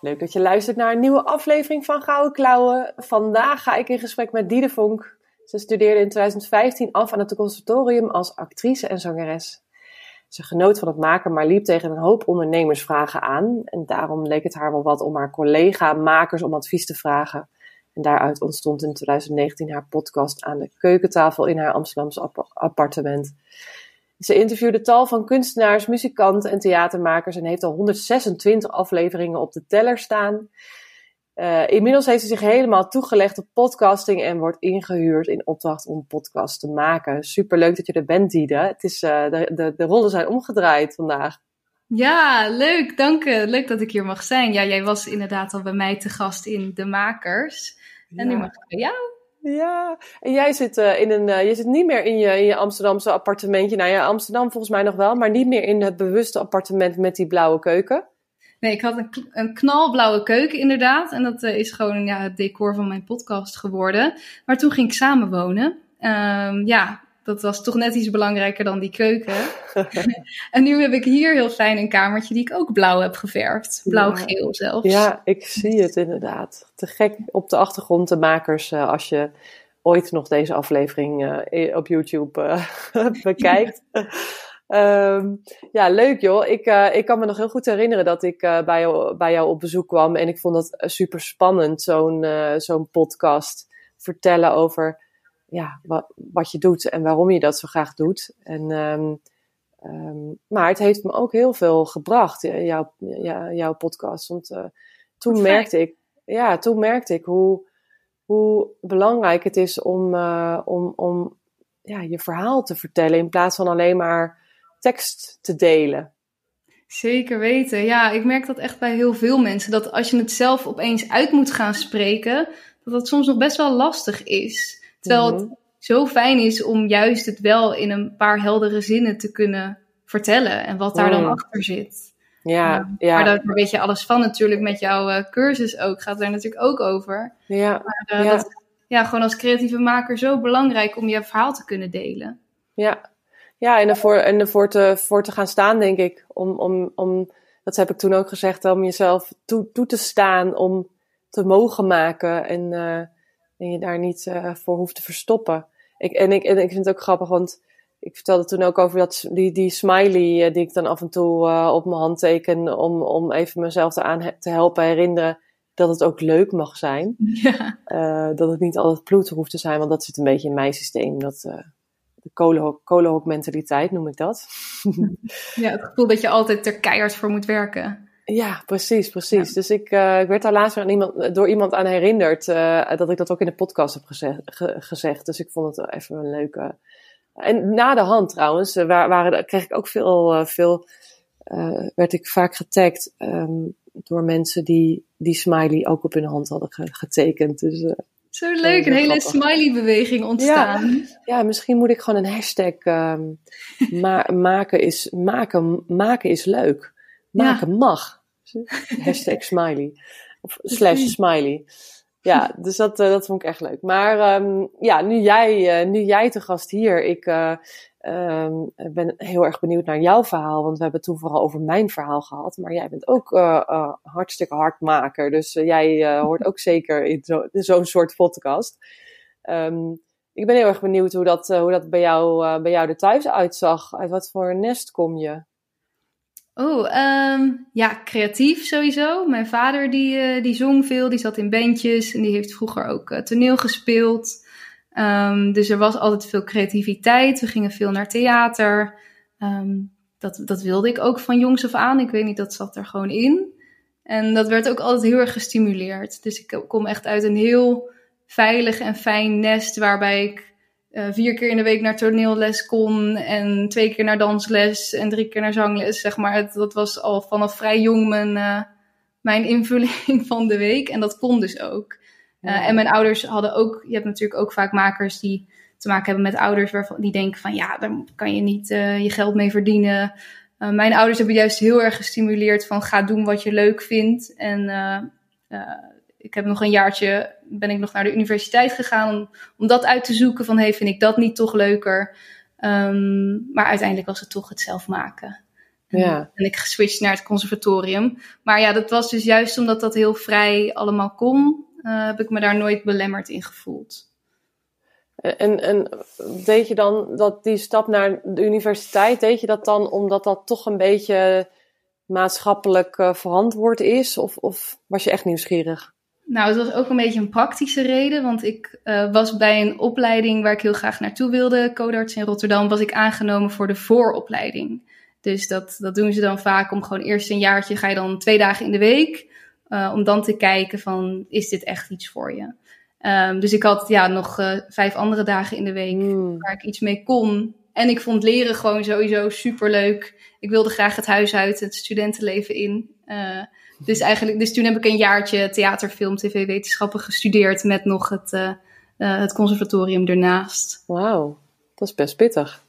Leuk dat je luistert naar een nieuwe aflevering van Gouden Klauwen. Vandaag ga ik in gesprek met Diede Vonk. Ze studeerde in 2015 af aan het conservatorium als actrice en zangeres. Ze genoot van het maken, maar liep tegen een hoop ondernemersvragen aan. En daarom leek het haar wel wat om haar collega-makers om advies te vragen. En daaruit ontstond in 2019 haar podcast aan de keukentafel in haar Amsterdamse appartement. Ze interviewde tal van kunstenaars, muzikanten en theatermakers en heeft al 126 afleveringen op de teller staan. Uh, inmiddels heeft ze zich helemaal toegelegd op podcasting en wordt ingehuurd in opdracht om podcast te maken. Superleuk dat je er bent, Diede. Het is, uh, de, de, de rollen zijn omgedraaid vandaag. Ja, leuk. Dank je. Leuk dat ik hier mag zijn. Ja, jij was inderdaad al bij mij te gast in De Makers. En nu mag ik bij jou. Ja, en jij zit, uh, in een, je zit niet meer in je, in je Amsterdamse appartementje. Nou ja, Amsterdam volgens mij nog wel, maar niet meer in het bewuste appartement met die blauwe keuken. Nee, ik had een, een knalblauwe keuken inderdaad. En dat uh, is gewoon ja, het decor van mijn podcast geworden. Maar toen ging ik samenwonen. Um, ja, dat was toch net iets belangrijker dan die keuken. en nu heb ik hier heel fijn een kamertje die ik ook blauw heb geverfd. Blauw-geel zelfs. Ja, ik zie het inderdaad. Te gek op de achtergrond de makers uh, als je ooit nog deze aflevering uh, op YouTube bekijkt. Um, ja, leuk joh. Ik, ik kan me nog heel goed herinneren dat ik bij, jou, bij jou op bezoek kwam. En ik vond dat eh, super spannend, zo'n zo'n podcast. Vertellen over ja, wat, wat je doet en waarom je dat zo graag doet. En, um, um, maar het heeft me ook heel veel gebracht, jouw, jou, jouw podcast. Want toen merkte ik, ja, toen merkte ik hoe, hoe belangrijk het is om, om, om ja, je verhaal te vertellen. In plaats van alleen maar tekst te delen. Zeker weten. Ja, ik merk dat echt bij heel veel mensen. Dat als je het zelf opeens uit moet gaan spreken, dat dat soms nog best wel lastig is. Terwijl het mhm. zo fijn is om juist het wel in een paar heldere zinnen te kunnen vertellen. En wat daar dan mhm. achter zit. Ja, ja. Maar daar weet je alles van natuurlijk met jouw uh, cursus ook. Gaat daar natuurlijk ook over. Ja. Maar uh, ja. dat ja, gewoon als creatieve maker zo belangrijk om je verhaal te kunnen delen. Ja, ja, en ervoor, en ervoor te, voor te gaan staan, denk ik. Om, om, om, dat heb ik toen ook gezegd, om jezelf toe, toe te staan, om te mogen maken en, uh, en je daar niet uh, voor hoeft te verstoppen. Ik, en, ik, en ik vind het ook grappig, want ik vertelde toen ook over dat, die, die smiley uh, die ik dan af en toe op mijn hand teken, om, om even mezelf aan te helpen herinneren dat het ook leuk mag zijn. Ja. dat het niet altijd ploeter hoeft te zijn, want dat zit een beetje in mijn systeem. Dat, de kolenhok, mentaliteit noem ik dat. Ja, het gevoel dat je altijd er keihard voor moet werken. Ja, precies, precies. Dus ik, uh, ik werd daar laatst aan iemand, door iemand aan herinnerd uh, dat ik dat ook in de podcast heb gezegd. gezegd. Dus ik vond het even een leuke. En na de hand trouwens, uh, waren, kreeg ik ook veel, veel werd ik vaak getagd um, door mensen die die smiley ook op hun hand hadden getekend. Dus zo leuk, een hele smiley-beweging ontstaan. Ja, ja, misschien moet ik gewoon een hashtag ma maken, is, maken, maken is leuk. Maken mag. Hashtag smiley. Of slash smiley. Ja, dus dat, uh, dat vond ik echt leuk. Maar um, ja, nu jij, uh, nu jij te gast hier. Ik, uh, Um, ik ben heel erg benieuwd naar jouw verhaal, want we hebben het toen vooral over mijn verhaal gehad. Maar jij bent ook hartstikke hardmaker, dus jij hoort ook zeker in zo'n zo soort podcast. Um, ik ben heel erg benieuwd hoe dat, hoe dat bij, jou, bij jou er thuis uitzag. Uit wat voor nest kom je? Oh, um, ja, creatief sowieso. Mijn vader die, die zong veel, die zat in bandjes en die heeft vroeger ook toneel gespeeld. Um, dus er was altijd veel creativiteit. We gingen veel naar theater. Um, dat, dat wilde ik ook van jongs af aan. Ik weet niet, dat zat er gewoon in. En dat werd ook altijd heel erg gestimuleerd. Dus ik kom echt uit een heel veilig en fijn nest waarbij ik uh, vier keer in de week naar toneelles kon en twee keer naar dansles en drie keer naar zangles. Zeg maar, het, dat was al vanaf vrij jong mijn, uh, mijn invulling van de week. En dat kon dus ook. En mijn ouders hadden ook, je hebt natuurlijk ook vaak makers die te maken hebben met ouders waarvan die denken van ja, daar kan je niet je geld mee verdienen. mijn ouders hebben juist heel erg gestimuleerd van ga doen wat je leuk vindt. En ik heb nog een jaartje, ben ik nog naar de universiteit gegaan om, om dat uit te zoeken van hey, vind ik dat niet toch leuker? Um, maar uiteindelijk was het toch het zelf maken. Ja. En ik geswitcht naar het conservatorium. Maar ja, dat was dus juist omdat dat heel vrij allemaal kon, uh, heb ik me daar nooit belemmerd in gevoeld. En, en deed je dan dat die stap naar de universiteit, deed je dat dan omdat dat toch een beetje maatschappelijk uh, verantwoord is? Of, of was je echt nieuwsgierig? Nou, het was ook een beetje een praktische reden, want ik uh, was bij een opleiding waar ik heel graag naartoe wilde, codarts in Rotterdam, was ik aangenomen voor de vooropleiding. Dus dat, dat doen ze dan vaak om gewoon eerst een jaartje, ga je dan twee dagen in de week, uh, om dan te kijken van, is dit echt iets voor je? Um, dus ik had ja, nog uh, vijf andere dagen in de week mm. waar ik iets mee kon. En ik vond leren gewoon sowieso super leuk. Ik wilde graag het huis uit, het studentenleven in. Uh, dus, eigenlijk, dus toen heb ik een jaartje theater, film, tv-wetenschappen gestudeerd met nog het, uh, uh, het conservatorium ernaast. Wauw, dat is best pittig.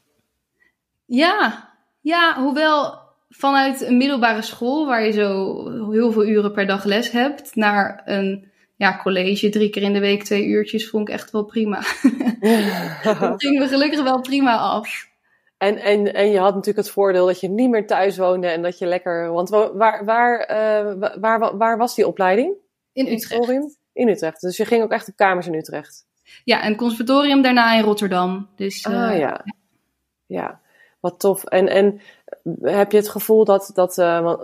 Ja, ja, hoewel vanuit een middelbare school waar je zo heel veel uren per dag les hebt, naar een ja, college drie keer in de week twee uurtjes vond ik echt wel prima. dat ging me gelukkig wel prima af. En, en, en je had natuurlijk het voordeel dat je niet meer thuis woonde en dat je lekker. Want waar, waar, uh, waar, waar, was die opleiding? In Utrecht. In Utrecht. Dus je ging ook echt op kamers in Utrecht. Ja, en conservatorium daarna in Rotterdam. Dus, uh, ah ja. Ja, wat tof. En, en heb je het gevoel dat, dat, uh,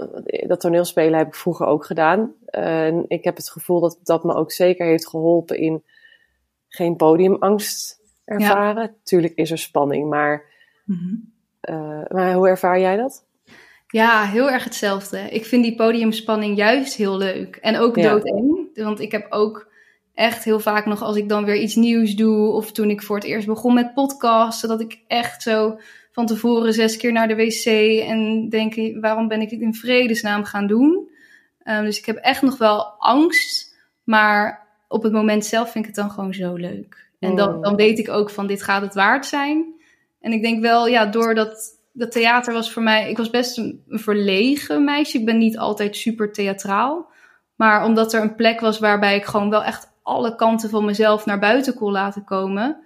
dat toneelspelen heb ik vroeger ook gedaan. En ik heb het gevoel dat dat me ook zeker heeft geholpen in geen podiumangst ervaren. Ja. Tuurlijk is er spanning, maar Mm maar hoe ervaar jij dat? Ja, heel erg hetzelfde. Ik vind die podiumspanning juist heel leuk. En ook ja. doodeng. Want ik heb ook echt heel vaak nog als ik dan weer iets nieuws doe. Of toen ik voor het eerst begon met podcasten. Dat ik echt zo van tevoren zes keer naar de wc. En denk, waarom ben ik dit in vredesnaam gaan doen? Um, dus ik heb echt nog wel angst. Maar op het moment zelf vind ik het dan gewoon zo leuk. En dan, dan weet ik ook van dit gaat het waard zijn. En ik denk wel, ja, doordat dat theater was voor mij, ik was best een, verlegen meisje. Ik ben niet altijd super theatraal. Maar omdat er een plek was waarbij ik gewoon wel echt alle kanten van mezelf naar buiten kon laten komen.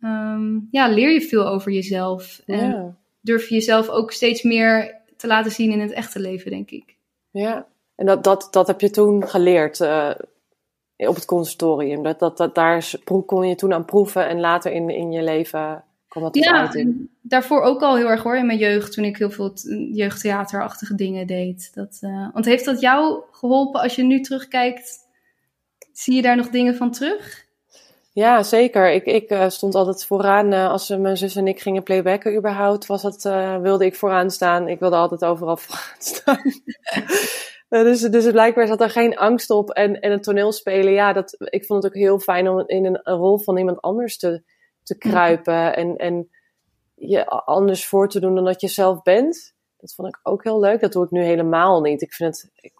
Um, ja, leer je veel over jezelf. En durf je jezelf ook steeds meer te laten zien in het echte leven, denk ik. Ja, en dat, dat, dat heb je toen geleerd uh, op het conservatorium. Dat, dat, dat, daar kon je toen aan proeven en later in, in je leven ja, daarvoor ook al heel erg hoor in mijn jeugd, toen ik heel veel jeugdtheaterachtige dingen deed. Dat, uh, want heeft dat jou geholpen als je nu terugkijkt? Zie je daar nog dingen van terug? Ja, zeker. Ik, ik uh, stond altijd vooraan. Uh, als mijn zus en ik gingen playbacken überhaupt, was het, wilde ik vooraan staan. Ik wilde altijd overal vooraan staan. dus, dus blijkbaar zat er geen angst op. En, en het toneelspelen, ja, dat, ik vond het ook heel fijn om in een, een rol van iemand anders te te kruipen en, en je anders voor te doen dan dat je zelf bent. Dat vond ik ook heel leuk. Dat doe ik nu helemaal niet. Ik vind het, ik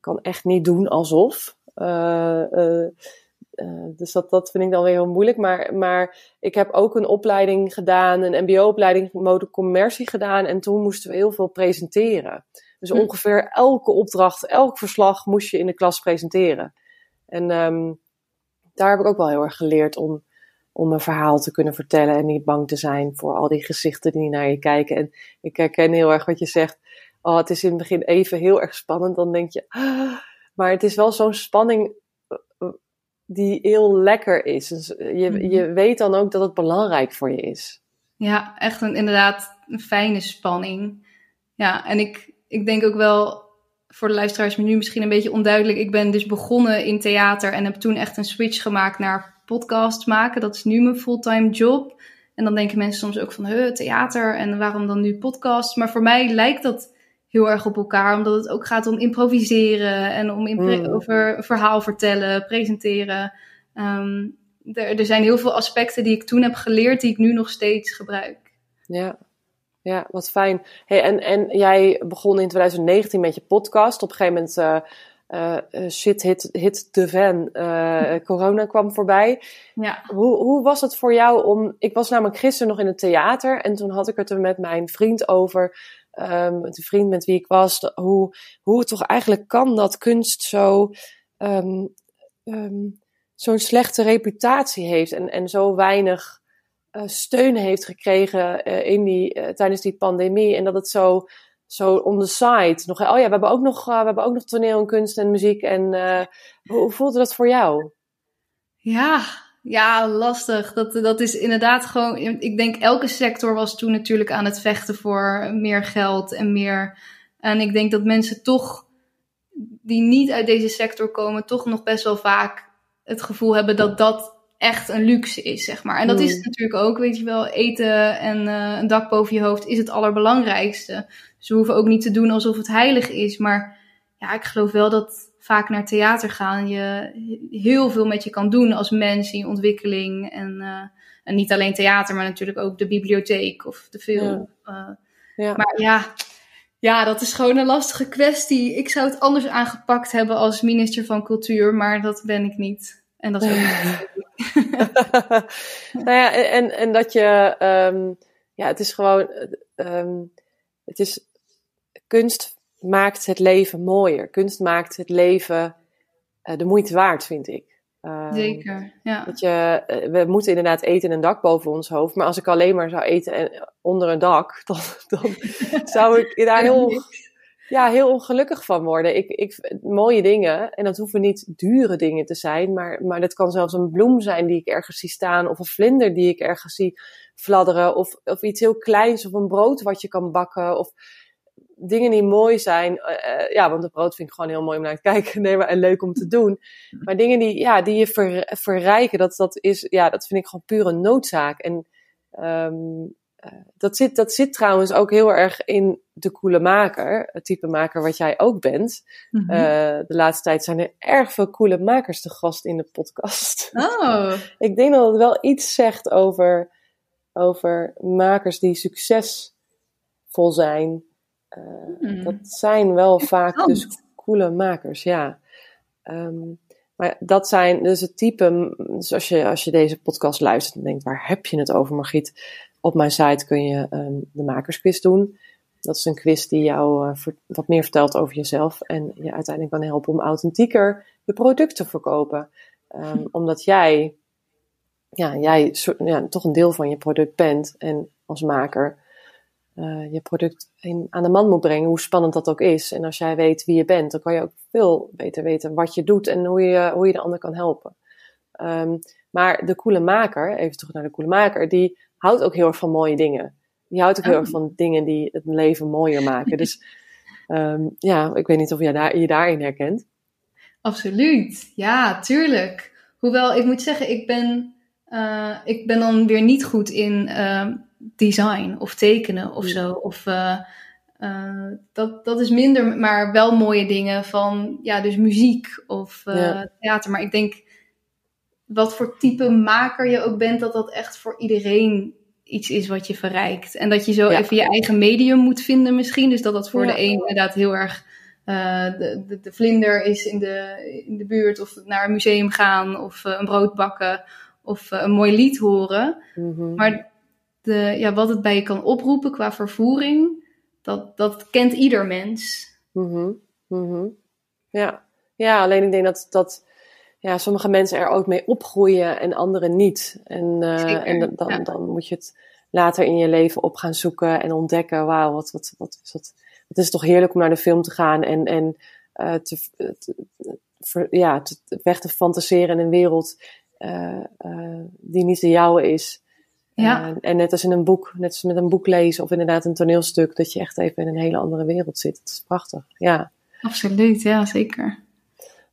kan echt niet doen alsof. Uh, uh, uh, dus dat, dat vind ik dan weer heel moeilijk. Maar, maar ik heb ook een opleiding gedaan, een MBO-opleiding mode commercie gedaan. En toen moesten we heel veel presenteren. Dus hm. ongeveer elke opdracht, elk verslag moest je in de klas presenteren. En um, daar heb ik ook wel heel erg geleerd om om een verhaal te kunnen vertellen en niet bang te zijn voor al die gezichten die naar je kijken. En ik herken heel erg wat je zegt. Oh, het is in het begin even heel erg spannend. Dan denk je, ah, maar het is wel zo'n spanning eh, eh, die heel lekker is. Dus je, mhm. je weet dan ook dat het belangrijk voor je is. Ja, echt een, inderdaad een fijne spanning. Ja, en ik, ik denk ook wel, voor de luisteraars nu misschien een beetje onduidelijk. Ik ben dus begonnen in theater en heb toen echt een switch gemaakt naar podcasts maken. Dat is nu mijn fulltime job. En dan denken mensen soms ook van, huh, theater en waarom dan nu podcast? Maar voor mij lijkt dat heel erg op elkaar, omdat het ook gaat om improviseren en om mm. over verhaal vertellen, presenteren. Um, er, er zijn heel veel aspecten die ik toen heb geleerd, die ik nu nog steeds gebruik. Ja, ja, wat fijn. Hey, en, en jij begon in 2019 met je podcast. Op een gegeven moment uh, shit hit, hit de van. corona kwam voorbij. Ja. Hoe, hoe was het voor jou om... Ik was namelijk gisteren nog in het theater en toen had ik het er met mijn vriend over... Um, de vriend met wie ik was, hoe, hoe het toch eigenlijk kan dat kunst zo um, um, zo'n slechte reputatie heeft en, en zo weinig uh, steun heeft gekregen uh, in die, uh, tijdens die pandemie. En dat het zo, zo on the side nog. Oh ja, we hebben ook nog, we hebben ook nog toneel en kunst en muziek. En hoe, hoe voelde dat voor jou? Ja, ja, lastig. Dat, dat is inderdaad gewoon. Ik denk elke sector was toen natuurlijk aan het vechten voor meer geld en meer. En ik denk dat mensen toch die niet uit deze sector komen, toch nog best wel vaak het gevoel hebben dat dat echt een luxe is, zeg maar. En dat is het natuurlijk ook, weet je wel. Eten en uh, een dak boven je hoofd is het allerbelangrijkste. Dus we hoeven ook niet te doen alsof het heilig is. Maar ja, ik geloof wel dat vaak naar theater gaan je heel veel met je kan doen als mens in je ontwikkeling. En, uh, en niet alleen theater, maar natuurlijk ook de bibliotheek of de film. Ja. Uh, ja. Maar ja, ja, dat is gewoon een lastige kwestie. Ik zou het anders aangepakt hebben als minister van Cultuur, maar dat ben ik niet. En dat is ook niet. nou ja, en, en dat je, um, ja, het is gewoon, um, het is, kunst maakt het leven mooier. Kunst maakt het leven uh, de moeite waard, vind ik. Um, Zeker, ja. Dat je, uh, we moeten inderdaad eten en een dak boven ons hoofd. Maar als ik alleen maar zou eten en, onder een dak, dan, dan zou ik daar heel, ja, heel ongelukkig van worden. Ik, ik, mooie dingen, en dat hoeven niet dure dingen te zijn, maar, maar dat kan zelfs een bloem zijn die ik ergens zie staan, of een vlinder die ik ergens zie fladderen, of, of iets heel kleins, of een brood wat je kan bakken, of dingen die mooi zijn. Uh, ja, want het brood vind ik gewoon heel mooi om naar te kijken en leuk om te doen. Maar dingen die, ja, die je ver, verrijken, dat, dat, is, ja, dat vind ik gewoon pure noodzaak. En uh, dat, zit, dat zit trouwens ook heel erg in de coole maker, het type maker wat jij ook bent. Mm -hmm. uh, de laatste tijd zijn er erg veel coole makers te gast in de podcast. Oh. ik denk dat het wel iets zegt over, over makers die succesvol zijn. Uh, mm. Dat zijn wel vaak dus coole makers, ja. Um, maar dat zijn dus het type, dus als je, als je deze podcast luistert en denkt, waar heb je het over Margriet? Op mijn site kun je um, de makersquiz doen. Dat is een quiz die jou uh, ver, wat meer vertelt over jezelf en je uiteindelijk kan helpen om authentieker je product te verkopen. Um, omdat jij, ja, jij ja, toch een deel van je product bent en als maker uh, je product in, aan de man moet brengen, hoe spannend dat ook is. En als jij weet wie je bent, dan kan je ook veel beter weten wat je doet en hoe je, hoe je de ander kan helpen. Um, maar de coole maker, even terug naar de coole maker, die houdt ook heel erg van mooie dingen. Die houdt ook heel erg van dingen die het leven mooier maken. Dus um, ja, ik weet niet of jij daar, je daarin herkent. Absoluut, ja, tuurlijk. Hoewel, ik moet zeggen, ik ben, uh, ik ben dan weer niet goed in uh, design of tekenen of zo. Of, uh, uh, dat, dat is minder, maar wel mooie dingen van, ja, dus muziek of ja. theater. Maar ik denk, wat voor type maker je ook bent, dat dat echt voor iedereen iets is wat je verrijkt. En dat je zo ja. even je eigen medium moet vinden misschien. Dus dat dat voor ja. de een inderdaad heel erg... Uh, de, de, de, vlinder is in de, in de buurt of naar een museum gaan of uh, een brood bakken of uh, een mooi lied horen. Mm -hmm. Maar de, ja, wat het bij je kan oproepen qua vervoering, dat, dat kent ieder mens. Mm -hmm. Mm -hmm. Ja. ja, alleen ik denk dat, dat ja, sommige mensen er ook mee opgroeien en anderen niet. En, uh, en dan, ja. dan moet je het later in je leven op gaan zoeken en ontdekken. Wauw, wat, wat, wat is dat? Het is toch heerlijk om naar de film te gaan en, en uh, te, te, te, ja, te, weg te fantaseren in een wereld uh, die niet de jouwe is. Ja. En, net als in een boek, net als met een boek lezen of inderdaad een toneelstuk, dat je echt even in een hele andere wereld zit. Het is prachtig, ja. Absoluut, ja, zeker.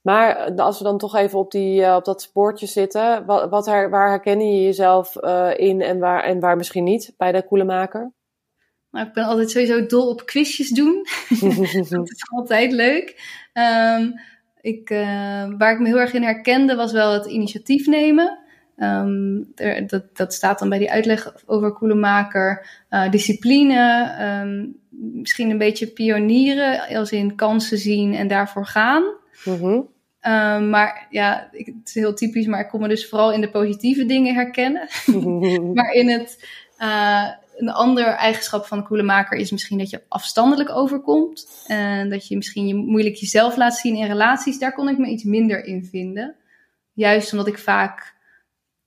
Maar als we dan toch even op, die, uh, op dat spoortje zitten, wat, wat her, waar herken je jezelf uh, in en waar, en waar misschien niet bij de koelemaker? Nou, ik ben altijd sowieso dol op quizjes doen. dat is altijd leuk. Um, ik, uh, waar ik me heel erg in herkende was wel het initiatief nemen. Um, er, dat, dat staat dan bij die uitleg over koelemaker. discipline, um, misschien een beetje pionieren, als in kansen zien en daarvoor gaan. Mhm. Ehm, maar ja, ik, het is heel typisch, maar ik kon me dus vooral in de positieve dingen herkennen. maar in het, uh, een andere eigenschap van een coole maker is misschien dat je afstandelijk overkomt. En dat je misschien je moeilijk jezelf laat zien in relaties. Daar kon ik me iets minder in vinden. Juist omdat ik vaak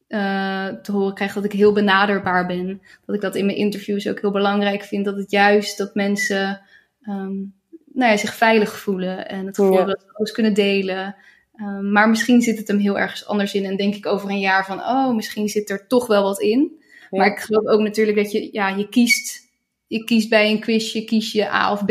uh, te horen krijg dat ik heel benaderbaar ben. Dat ik dat in mijn interviews ook heel belangrijk vind. Dat het juist dat mensen um, nou ja, zich veilig voelen en het gevoel dat ze alles kunnen delen. Um, maar misschien zit het hem heel ergens anders in en denk ik over een jaar van, oh, misschien zit er toch wel wat in. Maar ik geloof ook natuurlijk dat je, ja, je kiest, je kiest bij een quizje, kies je A of B.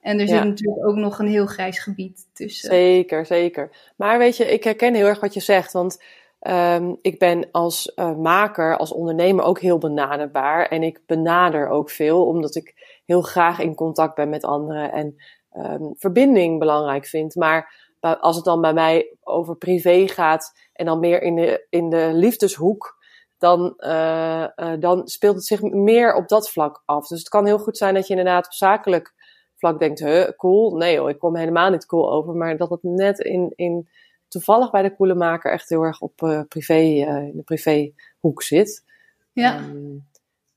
En er zit natuurlijk ook nog een heel grijs gebied tussen. Zeker, zeker. Maar weet je, ik herken heel erg wat je zegt, want um, ik ben als uh, maker, als ondernemer ook heel benaderbaar. En ik benader ook veel, omdat ik heel graag in contact ben met anderen en um, verbinding belangrijk vind. Maar als het dan bij mij over privé gaat en dan meer in de, in de liefdeshoek, dan, uh, uh, dan speelt het zich meer op dat vlak af. Dus het kan heel goed zijn dat je inderdaad op zakelijk vlak denkt, huh, cool. Nee hoor, ik kom helemaal niet cool over. Maar dat het net in, in toevallig bij de coole maker echt heel erg op uh, privé, in de privéhoek zit. Ja. Um,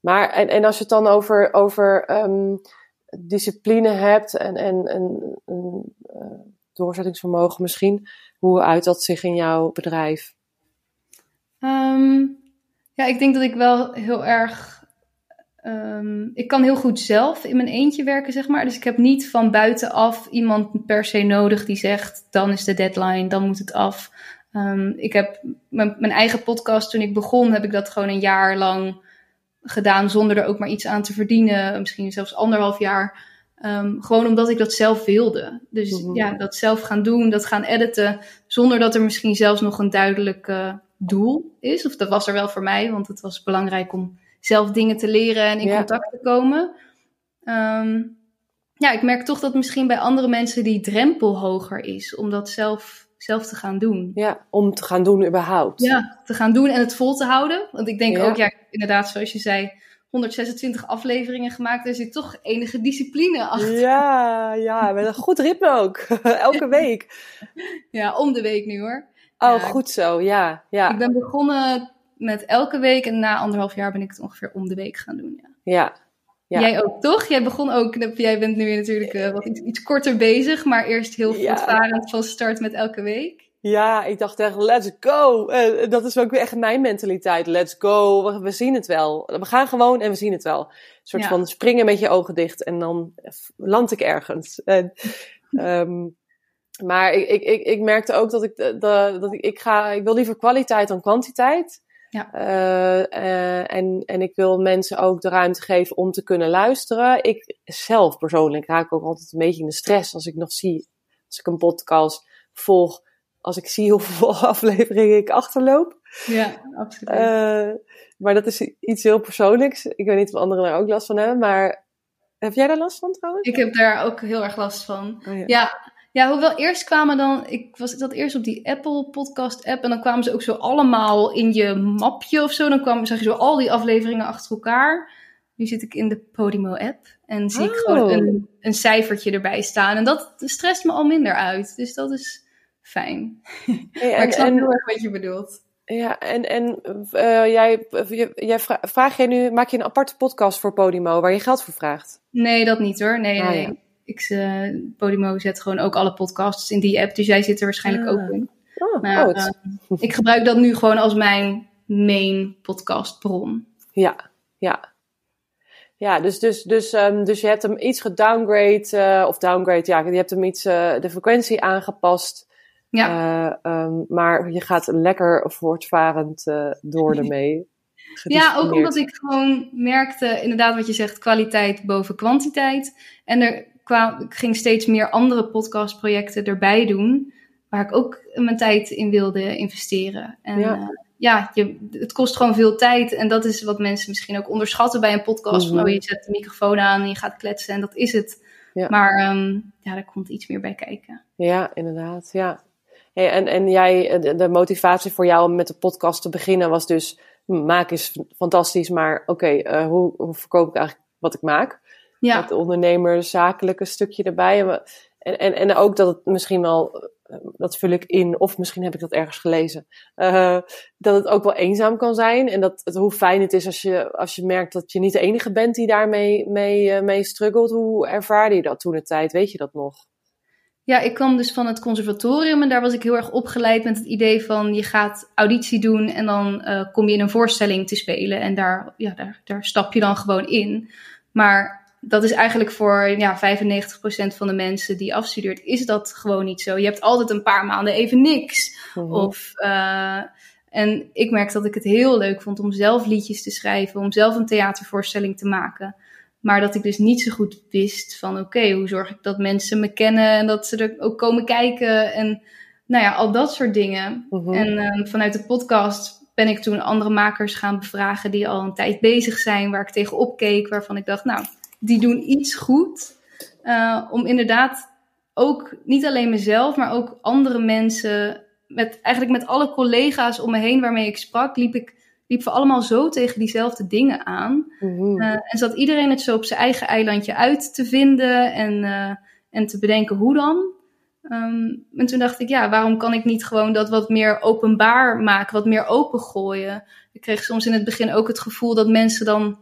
maar, en, en als je het dan over, over um, discipline hebt en, en, en, en doorzettingsvermogen misschien, hoe uit dat zich in jouw bedrijf? Um, ja, ik denk dat ik wel heel erg. Um, ik kan heel goed zelf in mijn eentje werken, zeg maar. Dus ik heb niet van buitenaf iemand per se nodig die zegt: dan is de deadline, dan moet het af. Ik heb mijn, eigen podcast, toen ik begon, heb ik dat gewoon een jaar lang gedaan zonder er ook maar iets aan te verdienen. Misschien zelfs anderhalf jaar. Um, gewoon omdat ik dat zelf wilde. Dus mm -hmm. ja, dat zelf gaan doen, dat gaan editen, zonder dat er misschien zelfs nog een duidelijke doel is. Of dat was er wel voor mij, want het was belangrijk om zelf dingen te leren en in ja. contact te komen. Um, ja, ik merk toch dat misschien bij andere mensen die drempel hoger is om dat zelf, zelf te gaan doen. Ja, om te gaan doen überhaupt. Ja, te gaan doen en het vol te houden. Want ik denk ja. ook, ja, inderdaad, zoals je zei, 126 afleveringen gemaakt. Er zit toch enige discipline achter. Ja, ja, met een goed ritme ook. Elke week. Ja, om de week nu hoor. Oh, goed zo, ja, ja. Ik ben begonnen met elke week en na anderhalf jaar ben ik het ongeveer om de week gaan doen. Ja. ja. Ja. Jij ook, toch? Jij begon ook, jij bent nu natuurlijk uh, wat iets, iets, korter bezig, maar eerst heel voortvarend van start met elke week. Ja, ik dacht echt, let's go. Uh, dat is ook echt mijn mentaliteit. Let's go. We, we, zien het wel. We gaan gewoon en we zien het wel. Een soort van springen met je ogen dicht en dan land ik ergens. En, um, maar ik, ik, ik, ik merkte ook dat ik, dat, dat ik, ik ga, ik wil liever kwaliteit dan kwantiteit. Ja. Uh, uh, en, en ik wil mensen ook de ruimte geven om te kunnen luisteren. Ik zelf persoonlijk raak ook altijd een beetje in de stress als ik nog zie, als ik een podcast volg, als ik zie hoeveel afleveringen ik achterloop. Ja, absoluut. Uh, maar dat is iets heel persoonlijks. Ik weet niet of anderen daar ook last van hebben, maar heb jij daar last van trouwens? Ik heb daar ook heel erg last van. Oh, ja. ja. Ja, hoewel eerst kwamen dan, ik was dat eerst op die Apple podcast app en dan kwamen ze ook zo allemaal in je mapje of zo. Dan kwam, zag je zo al die afleveringen achter elkaar. Nu zit ik in de Podimo app en zie ik gewoon Oh. een, een cijfertje erbij staan. En dat strest me al minder uit. Dus dat is fijn. Hey, maar ik snap en, heel erg wat je bedoelt. ja, en, en uh, jij, jij vra vraag jij nu, maak je een aparte podcast voor Podimo waar je geld voor vraagt? Nee, dat niet hoor. Nee, Ah, nee. ja. Ik, uh, Podimo zet gewoon ook alle podcasts in die app. Dus jij zit er waarschijnlijk Ah. ook in. Oh, Maar uh, ik gebruik dat nu gewoon als mijn main podcastbron. Ja, ja. Ja, dus, dus, dus, um, dus je hebt hem iets gedowngrade, uh, of downgrade, ja, je hebt hem iets, de frequentie aangepast. Ja. Um, maar je gaat lekker voortvarend door ermee. Ja, ook omdat ik gewoon merkte, inderdaad wat je zegt, kwaliteit boven kwantiteit. En er kwam, ik ging steeds meer andere podcastprojecten erbij doen, waar ik ook mijn tijd in wilde investeren. En Ja. uh, ja, je, het kost gewoon veel tijd. En dat is wat mensen misschien ook onderschatten bij een podcast. Mhm. Van, oh, je zet de microfoon aan en je gaat kletsen en dat is het. Ja. Maar um, ja, daar komt iets meer bij kijken. Ja, inderdaad, ja. Hey, en, en jij, de, de motivatie voor jou om met de podcast te beginnen was dus, maken is fantastisch, maar oké, okay, uh, hoe, hoe verkoop ik eigenlijk wat ik maak? Ja. Het ondernemerszakelijke stukje erbij. En, en, en ook dat het misschien wel, dat vul ik in, of misschien heb ik dat ergens gelezen, uh, dat het ook wel eenzaam kan zijn. En dat het, hoe fijn het is als je, als je merkt dat je niet de enige bent die daarmee mee, uh, mee struggelt. Hoe ervaarde je dat toen de tijd? Weet je dat nog? Ja, ik kwam dus van het conservatorium en daar was ik heel erg opgeleid met het idee van je gaat auditie doen en dan uh, kom je in een voorstelling te spelen en daar, ja, daar, daar stap je dan gewoon in. Maar dat is eigenlijk voor ja, 95% van de mensen die afstudeert, is dat gewoon niet zo. Je hebt altijd een paar maanden even niks. Mm-hmm. Of, uh, en ik merk dat ik het heel leuk vond om zelf liedjes te schrijven, om zelf een theatervoorstelling te maken. Maar dat ik dus niet zo goed wist van oké, okay, hoe zorg ik dat mensen me kennen en dat ze er ook komen kijken en nou ja, al dat soort dingen. Mm-hmm. En uh, vanuit de podcast ben ik toen andere makers gaan bevragen die al een tijd bezig zijn, waar ik tegenop keek, waarvan ik dacht, nou, die doen iets goed. Uh, om inderdaad ook niet alleen mezelf, maar ook andere mensen, met, eigenlijk met alle collega's om me heen waarmee ik sprak, liep ik liep we allemaal zo tegen diezelfde dingen aan. Mm-hmm. Uh, en zat iedereen het zo op zijn eigen eilandje uit te vinden en, uh, en te bedenken hoe dan. Um, en toen dacht ik, ja, waarom kan ik niet gewoon dat wat meer openbaar maken, wat meer opengooien? Ik kreeg soms in het begin ook het gevoel dat mensen dan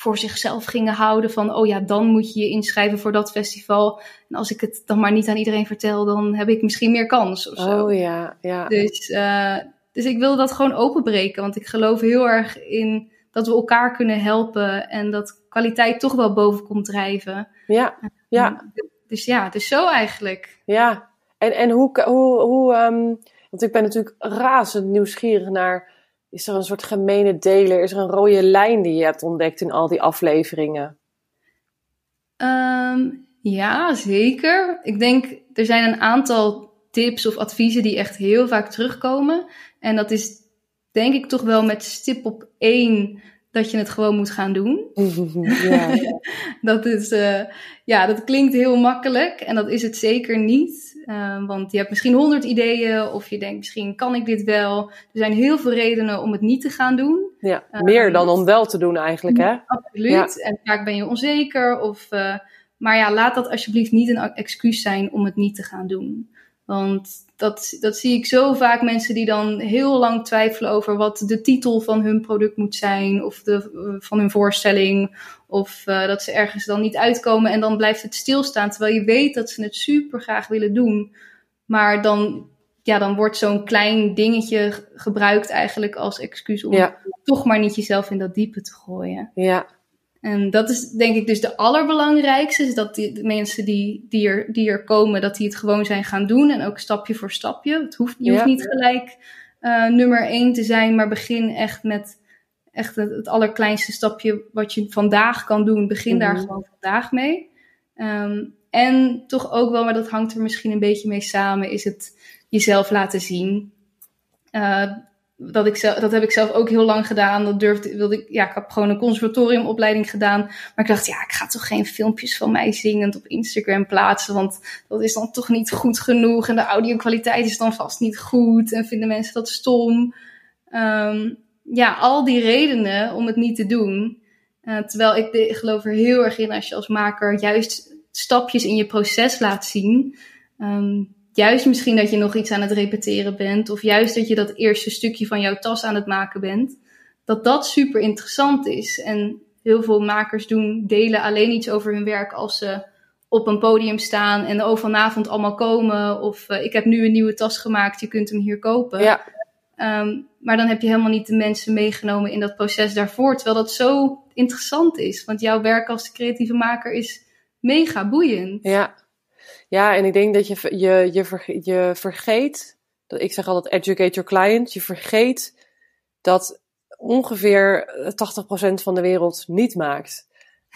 voor zichzelf gingen houden van, oh ja, dan moet je je inschrijven voor dat festival. En als ik het dan maar niet aan iedereen vertel, dan heb ik misschien meer kans of zo. Oh ja, ja. Dus, uh, dus ik wilde dat gewoon openbreken, want ik geloof heel erg in dat we elkaar kunnen helpen en dat kwaliteit toch wel boven komt drijven. Ja, ja. Dus ja, dus zo eigenlijk. Ja, en, en hoe, hoe, hoe um, want ik ben natuurlijk razend nieuwsgierig naar is er een soort gemene deler? Is er een rode lijn die je hebt ontdekt in al die afleveringen? Um, ja, zeker. Ik denk, er zijn een aantal tips of adviezen die echt heel vaak terugkomen. En dat is denk ik toch wel met stip op één dat je het gewoon moet gaan doen. ja. dat, is, uh, ja, dat klinkt heel makkelijk en dat is het zeker niet. Uh, want je hebt misschien honderd ideeën of je denkt misschien kan ik dit wel. Er zijn heel veel redenen om het niet te gaan doen. Ja, uh, meer dan om wel te doen eigenlijk hè? Absoluut. Ja. En vaak ben je onzeker. Of, maar ja, laat dat alsjeblieft niet een excuus zijn om het niet te gaan doen. Want dat, dat zie ik zo vaak mensen die dan heel lang twijfelen over wat de titel van hun product moet zijn, of de, van hun voorstelling, of uh, dat ze ergens dan niet uitkomen en dan blijft het stilstaan, terwijl je weet dat ze het super graag willen doen. Maar dan, ja, dan wordt zo'n klein dingetje gebruikt eigenlijk als excuus om ja. toch maar niet jezelf in dat diepe te gooien. Ja, en dat is denk ik dus de allerbelangrijkste. Is dat die, de mensen die, die, er, die er komen, dat die het gewoon zijn gaan doen. En ook stapje voor stapje. Het hoeft, je hoeft niet gelijk uh, nummer één te zijn, maar begin echt met echt het, het, allerkleinste stapje wat je vandaag kan doen. Begin daar gewoon vandaag mee. Um, en toch ook wel, maar dat hangt er misschien een beetje mee samen, is het jezelf laten zien. Uh, dat, ik zelf, dat heb ik zelf ook heel lang gedaan. Dat durfde, wilde ik, ja, ik heb gewoon een conservatoriumopleiding gedaan. Maar ik dacht, ja, ik ga toch geen filmpjes van mij zingend op Instagram plaatsen. Want dat is dan toch niet goed genoeg. En de audio-kwaliteit is dan vast niet goed. En vinden mensen dat stom. Um, ja, al die redenen om het niet te doen. Uh, terwijl ik geloof er heel erg in als je als maker juist stapjes in je proces laat zien. Um, juist misschien dat je nog iets aan het repeteren bent, of juist dat je dat eerste stukje van jouw tas aan het maken bent, dat dat super interessant is. En heel veel makers doen, delen alleen iets over hun werk als ze op een podium staan en oh vanavond allemaal komen, of uh, ik heb nu een nieuwe tas gemaakt, je kunt hem hier kopen. Ja. Um, maar dan heb je helemaal niet de mensen meegenomen in dat proces daarvoor, terwijl dat zo interessant is. Want jouw werk als creatieve maker is mega boeiend. Ja, ja, en ik denk dat je, je, je, vergeet, je vergeet, dat ik zeg altijd educate your client, je vergeet dat ongeveer 80% van de wereld niet maakt.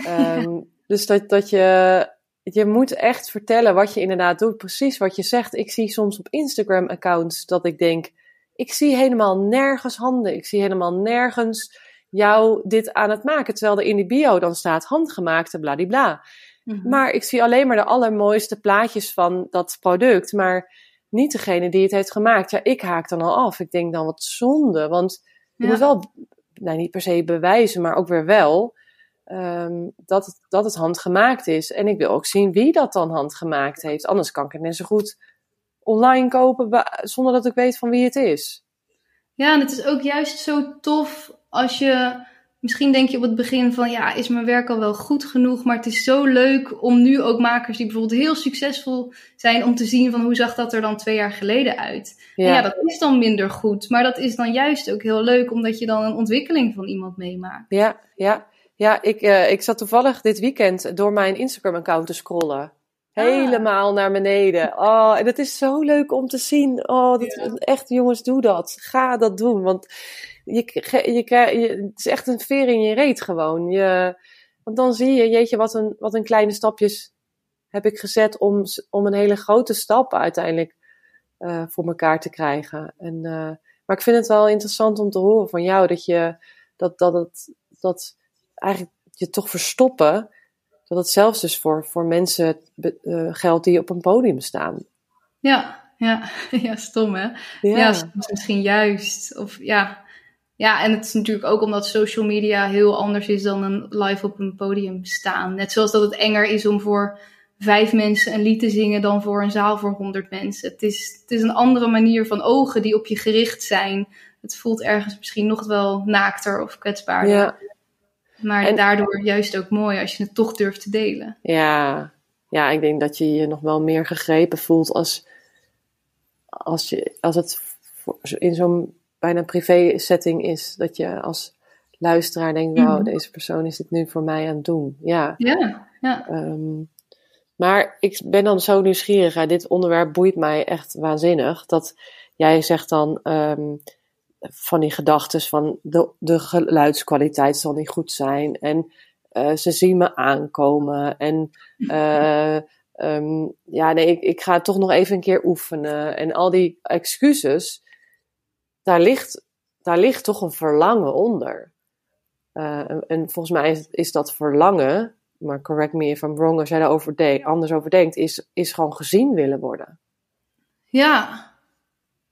Um, dus dat, dat je, je moet echt vertellen wat je inderdaad doet, precies wat je zegt. Ik zie soms op Instagram accounts dat ik denk, ik zie helemaal nergens handen, ik zie helemaal nergens jou dit aan het maken, terwijl er in die bio dan staat handgemaakte bladibla. Mhm. Maar ik zie alleen maar de allermooiste plaatjes van dat product, maar niet degene die het heeft gemaakt. Ja, ik haak dan al af. Ik denk dan wat zonde, want je moet wel, nou niet per se bewijzen, maar ook weer wel, ehm, dat, het, dat het handgemaakt is. En ik wil ook zien wie dat dan handgemaakt heeft. Anders kan ik het net zo goed online kopen zonder dat ik weet van wie het is. Ja, en het is ook juist zo tof als je Misschien denk je op het begin van ja, is mijn werk al wel goed genoeg? Maar het is zo leuk om nu ook makers die bijvoorbeeld heel succesvol zijn, om te zien van hoe zag dat er dan twee jaar geleden uit? Ja. ja, dat is dan minder goed. Maar dat is dan juist ook heel leuk, omdat je dan een ontwikkeling van iemand meemaakt. Ja, ja. Ja, ik, uh, ik zat toevallig dit weekend door mijn Instagram-account te scrollen. Ah. Helemaal naar beneden. Oh, en het is zo leuk om te zien. Oh, dat, echt jongens, doe dat. Ga dat doen. Want je, je, je, het is echt een veer in je reet gewoon. Je, want dan zie je, jeetje, wat een, wat een kleine stapjes heb ik gezet om, om een hele grote stap uiteindelijk uh, voor elkaar te krijgen. En, uh, maar ik vind het wel interessant om te horen van jou dat je dat, dat, dat, dat eigenlijk je toch verstoppen, dat het zelfs dus voor, voor mensen uh, geldt die op een podium staan. Ja, ja, ja, stom hè? Ja, ja misschien juist. Of ja, ja, en het is natuurlijk ook omdat social media heel anders is dan een live op een podium staan. Net zoals dat het enger is om voor vijf mensen een lied te zingen dan voor een zaal voor honderd mensen. Het is, het is een andere manier van ogen die op je gericht zijn. Het voelt ergens misschien nog wel naakter of kwetsbaarder. Ja. Maar en, daardoor juist ook mooi als je het toch durft te delen. Ja, ja ik denk dat je je nog wel meer gegrepen voelt als, als, je, als het in zo'n bijna privé setting is. Dat je als luisteraar denkt, wauw, mhm. deze persoon is dit nu voor mij aan het doen. Ja. Ja, ja. Ehm, maar ik ben dan zo nieuwsgierig. Dit onderwerp boeit mij echt waanzinnig. Dat jij zegt dan um, van die gedachten van de, de geluidskwaliteit zal niet goed zijn. En uh, ze zien me aankomen. En uh, um, ja, nee, ik, ik ga toch nog even een keer oefenen. En al die excuses daar ligt, daar ligt toch een verlangen onder. Uh, en, volgens mij is, dat verlangen, maar correct me if I'm wrong als jij daarover de, anders over denkt, is, is gewoon gezien willen worden. Ja.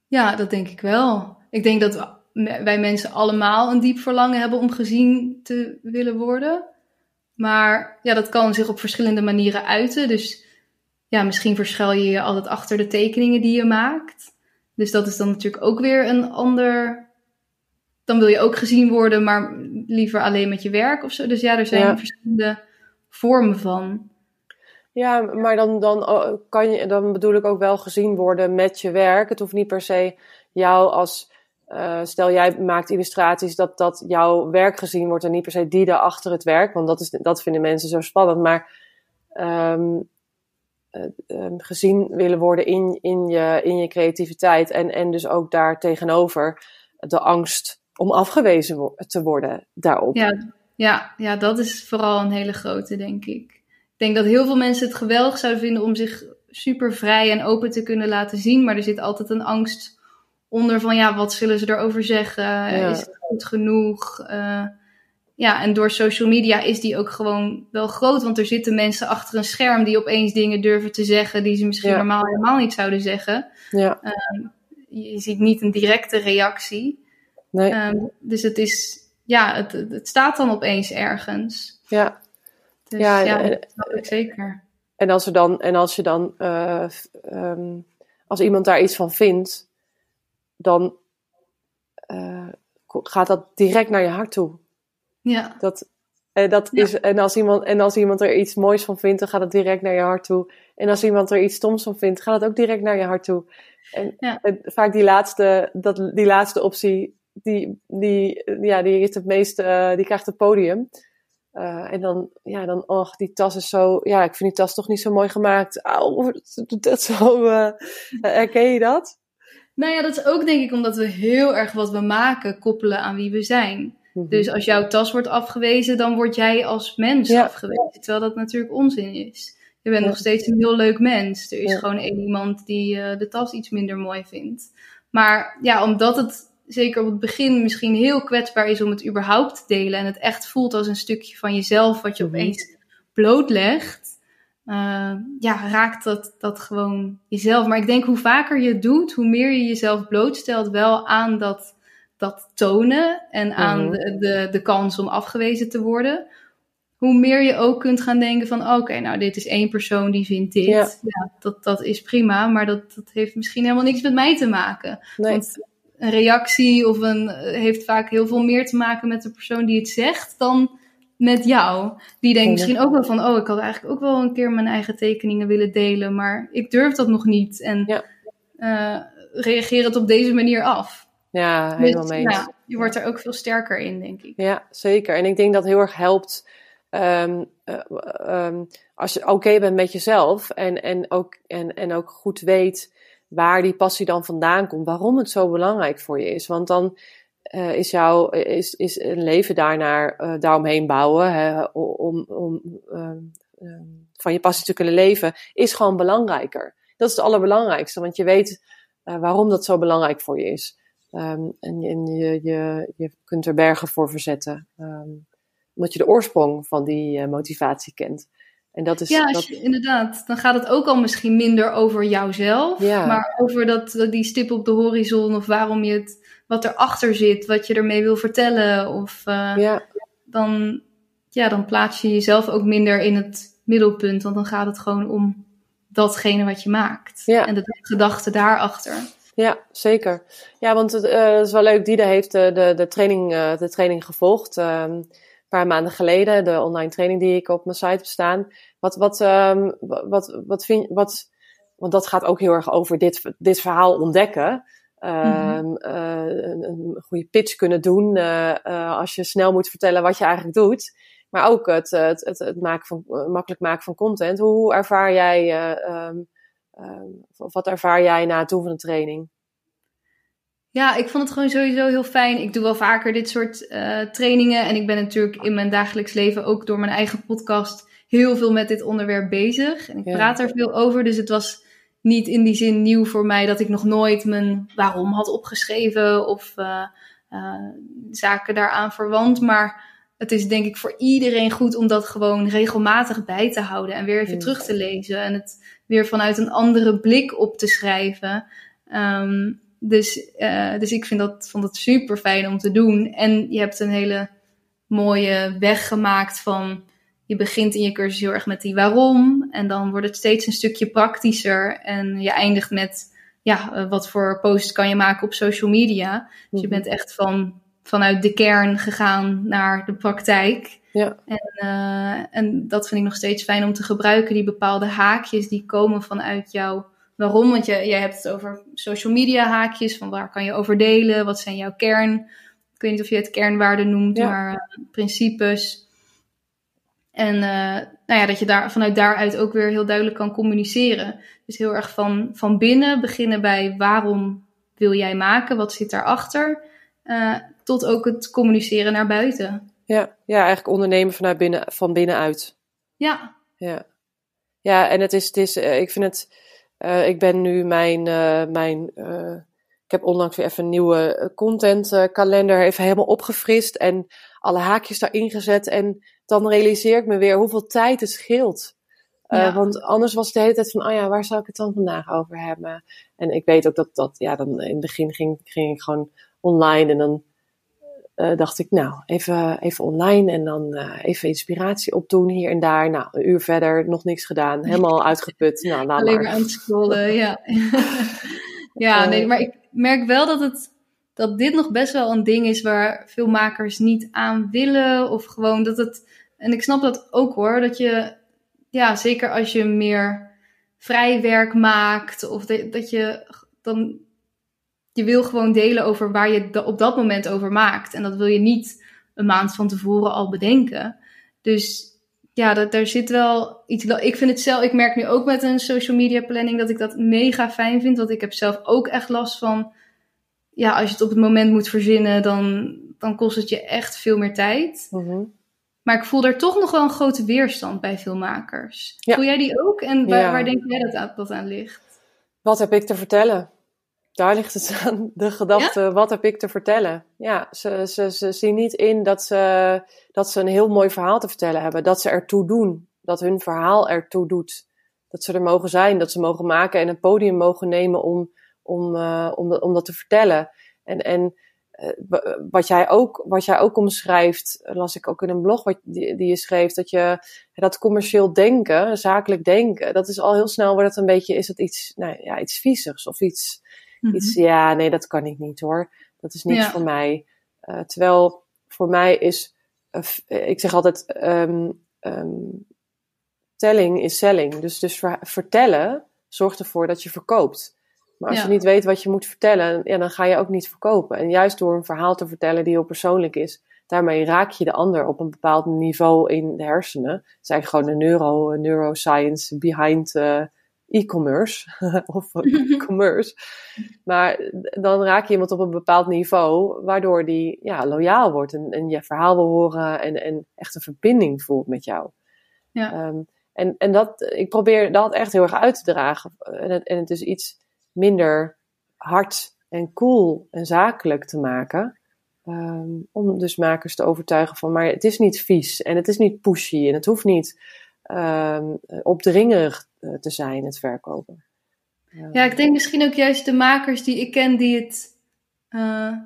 ja, dat denk ik wel. Ik denk dat wij mensen allemaal een diep verlangen hebben om gezien te willen worden. Maar ja, dat kan zich op verschillende manieren uiten. Dus ja, misschien verschuil je je altijd achter de tekeningen die je maakt. Dus dat is dan natuurlijk ook weer een ander. Dan wil je ook gezien worden, maar liever alleen met je werk of zo. Dus ja, er zijn verschillende vormen van. Ja, maar dan, dan, oh, kan je, dan bedoel ik ook wel gezien worden met je werk. Het hoeft niet per se jou als. Uh, stel jij maakt illustraties dat, dat jouw werk gezien wordt en niet per se die daar achter het werk. Want dat, is, dat vinden mensen zo spannend. Maar um, uh, gezien willen worden in, in, je, in je creativiteit. En, en dus ook daar tegenover de angst om afgewezen te worden daarop. Ja, ja, ja, dat is vooral een hele grote, denk ik. Ik denk dat heel veel mensen het geweldig zouden vinden om zich super vrij en open te kunnen laten zien. Maar er zit altijd een angst onder van, ja, wat zullen ze erover zeggen? Is het goed genoeg? Uh, ja, en door social media is die ook gewoon wel groot. Want er zitten mensen achter een scherm die opeens dingen durven te zeggen die ze misschien normaal helemaal niet zouden zeggen. Ja. Ehm, je ziet niet een directe reactie. Nee. Um, dus het is, ja, het, het staat dan opeens ergens. Ja. Dus, ja, ja, dat snap ik zeker. En als, er dan, en als je dan, uh, um, als iemand daar iets van vindt, dan uh, gaat dat direct naar je hart toe. Ja. Dat, en, dat is, en, als iemand, en als iemand er iets moois van vindt, dan gaat het direct naar je hart toe. En als iemand er iets stoms van vindt, gaat het ook direct naar je hart toe. En, en vaak die laatste, dat, die laatste optie, die, die, ja, die, is het meest, uh, die krijgt het podium. Uh, en dan, ja, dan, och, die tas is zo, ja, ik vind die tas toch niet zo mooi gemaakt. Auw, dat, dat zo, uh, herken je dat? Nou ja, dat is ook denk ik omdat we heel erg wat we maken koppelen aan wie we zijn. Mhm. Dus als jouw tas wordt afgewezen, dan word jij als mens afgewezen. Terwijl dat natuurlijk onzin is. Je bent nog steeds een heel leuk mens. Er is gewoon één iemand die uh, de tas iets minder mooi vindt. Maar ja, omdat het zeker op het begin misschien heel kwetsbaar is om het überhaupt te delen. En het echt voelt als een stukje van jezelf wat je mhm. opeens blootlegt. Uh, ja, raakt dat, dat gewoon jezelf. Maar ik denk hoe vaker je het doet, hoe meer je jezelf blootstelt wel aan dat dat tonen en aan mhm. de, de, de kans om afgewezen te worden, hoe meer je ook kunt gaan denken van oké, nou dit is één persoon die vindt dit. Ja. Ja. dat, dat is prima, maar dat, dat heeft misschien helemaal niks met mij te maken. Nee. Want een reactie of een, heeft vaak heel veel meer te maken met de persoon die het zegt dan met jou. Die denkt misschien ook wel van, oh, ik had eigenlijk ook wel een keer mijn eigen tekeningen willen delen, maar ik durf dat nog niet. En Ja. eh, reageer het op deze manier af. Ja, helemaal mee je wordt er ook veel sterker in, denk ik. Ja, zeker. En ik denk dat heel erg helpt ehm, eh, ehm, als je oké bent met jezelf en, en, ook, en, en ook goed weet waar die passie dan vandaan komt, waarom het zo belangrijk voor je is. Want dan eh, is, jouw, is, is een leven daarnaar, eh, daaromheen bouwen, hè, om, om ehm, van je passie te kunnen leven, is gewoon belangrijker. Dat is het allerbelangrijkste, want je weet waarom dat zo belangrijk voor je is. Ehm, en en je, je, je kunt er bergen voor verzetten. Ehm, omdat je de oorsprong van die eh, motivatie kent. En dat is. Ja, dat, je- inderdaad. Dan gaat het ook al misschien minder over jouzelf. Ja. Maar over dat, die stip op de horizon. Of waarom je het, wat erachter zit. Wat je ermee wil vertellen. Of eh, ja, dan, ja, dan plaats je jezelf ook minder in het middelpunt. Want dan gaat het gewoon om datgene wat je maakt. Ja. En de gedachte daarachter. Ja, zeker. Ja, want het eh, is wel leuk. Diede heeft de, de, de, training, eh, de training gevolgd. ehm, een paar maanden geleden. De online training die ik op mijn site heb staan. Wat, wat, ehm, wat, wat vind wat, Want dat gaat ook heel erg over dit, dit verhaal ontdekken. Ehm, eh, een, een goede pitch kunnen doen eh, eh, als je snel moet vertellen wat je eigenlijk doet. Maar ook het, het, het, het maken van, eh, makkelijk maken van content. Hoe ervaar jij, eh, ehm, of wat ervaar jij na het doen van een training? Ja, ik vond het gewoon sowieso heel fijn. Ik doe wel vaker dit soort eh, trainingen. En ik ben natuurlijk in mijn dagelijks leven ook door mijn eigen podcast heel veel met dit onderwerp bezig. En ik Ja. praat er veel over. Dus het was niet in die zin nieuw voor mij dat ik nog nooit mijn waarom had opgeschreven of eh, eh, zaken daaraan verwant. Maar het is denk ik voor iedereen goed om dat gewoon regelmatig bij te houden en weer even Mm. terug te lezen. En het weer vanuit een andere blik op te schrijven. Ehm, dus, eh, dus ik vind dat, vond het super fijn om te doen. En je hebt een hele mooie weg gemaakt van. Je begint in je cursus heel erg met die waarom. En dan wordt het steeds een stukje praktischer. En je eindigt met. Ja, eh, wat voor post kan je maken op social media? Dus je Mhm. bent echt van, vanuit de kern gegaan naar de praktijk. Ja. En, eh, en dat vind ik nog steeds fijn om te gebruiken. Die bepaalde haakjes die komen vanuit jou. Waarom? Want je, jij hebt het over social media haakjes. Van waar kan je over delen? Wat zijn jouw kern? Ik weet niet of je het kernwaarden noemt, Ja. maar eh, principes. En eh, nou ja, dat je daar, vanuit daaruit ook weer heel duidelijk kan communiceren. Dus heel erg van, van binnen beginnen bij waarom wil jij maken? Wat zit daarachter? Eh tot ook het communiceren naar buiten. Ja, ja eigenlijk ondernemen vanuit binnen, van binnenuit. Ja, Ja, ja en het is, het is eh, ik vind het, eh, ik ben nu mijn, eh, mijn ik heb onlangs weer even een nieuwe contentkalender even helemaal opgefrist en alle haakjes daarin gezet. En dan realiseer ik me weer hoeveel tijd het scheelt. Ja. Want anders was het de hele tijd van, oh ja, waar zou ik het dan vandaag over hebben? En ik weet ook dat dat, ja, dan in het begin ging, ging ik gewoon online en dan eh, dacht ik, nou, even, even online en dan eh, even inspiratie opdoen hier en daar. Nou, een uur verder, nog niks gedaan, helemaal uitgeput. Nou, laat alleen maar. aan het scrollen, ja. ja, Eh. nee, maar ik merk wel dat, het, dat dit nog best wel een ding is waar veel makers niet aan willen. Of gewoon dat het, en ik snap dat ook hoor, dat je, ja, zeker als je meer vrij werk maakt. Of de- dat je dan, je wil gewoon delen over waar je da- op dat moment over maakt. En dat wil je niet een maand van tevoren al bedenken. Dus ja, dat, daar zit wel iets. Ik vind het zelf, ik merk nu ook met een social media planning dat ik dat mega fijn vind. Want ik heb zelf ook echt last van. Ja, als je het op het moment moet verzinnen, dan, dan kost het je echt veel meer tijd. Mhm. Maar ik voel er toch nog wel een grote weerstand bij veel makers. Ja. Voel jij die ook? En waar, Ja. waar denk jij dat dat aan ligt? Wat heb ik te vertellen? Daar ligt het aan, de gedachte, wat heb ik te vertellen? Ja, ze, ze, ze zien niet in dat ze, dat ze een heel mooi verhaal te vertellen hebben. Dat ze ertoe doen. Dat hun verhaal ertoe doet. Dat ze er mogen zijn, dat ze mogen maken en een podium mogen nemen om, om, eh, om, dat, om dat te vertellen. En, en wat, jij ook, wat jij ook omschrijft, las ik ook in een blog wat, die, die je schreef, dat je dat commercieel denken, zakelijk denken, dat is al heel snel wordt het een beetje, is het iets, nou ja, iets viezigs of iets, mhm. iets, ja, nee, dat kan ik niet hoor. Dat is niks voor mij. Uh, terwijl voor mij is, uh, ik zeg altijd, um, um, telling is selling. Dus, dus vertellen zorgt ervoor dat je verkoopt. Maar als je niet weet wat je moet vertellen, ja, dan ga je ook niet verkopen. En juist door een verhaal te vertellen die heel persoonlijk is, daarmee raak je de ander op een bepaald niveau in de hersenen. Dat is eigenlijk gewoon de neuro, neuroscience behind uh, e-commerce of commerce. Maar dan raak je iemand op een bepaald niveau, waardoor die ja, loyaal wordt en, en je verhaal wil horen en, en echt een verbinding voelt met jou. Ja. Um, en, en dat, ik probeer dat echt heel erg uit te dragen. En het, en het is iets minder hard en cool en zakelijk te maken. Um, om dus makers te overtuigen van, maar het is niet vies en het is niet pushy en het hoeft niet um, opdringerig eh, te zijn, het verkopen. ja, ik denk misschien ook juist de makers die ik ken die het, uh,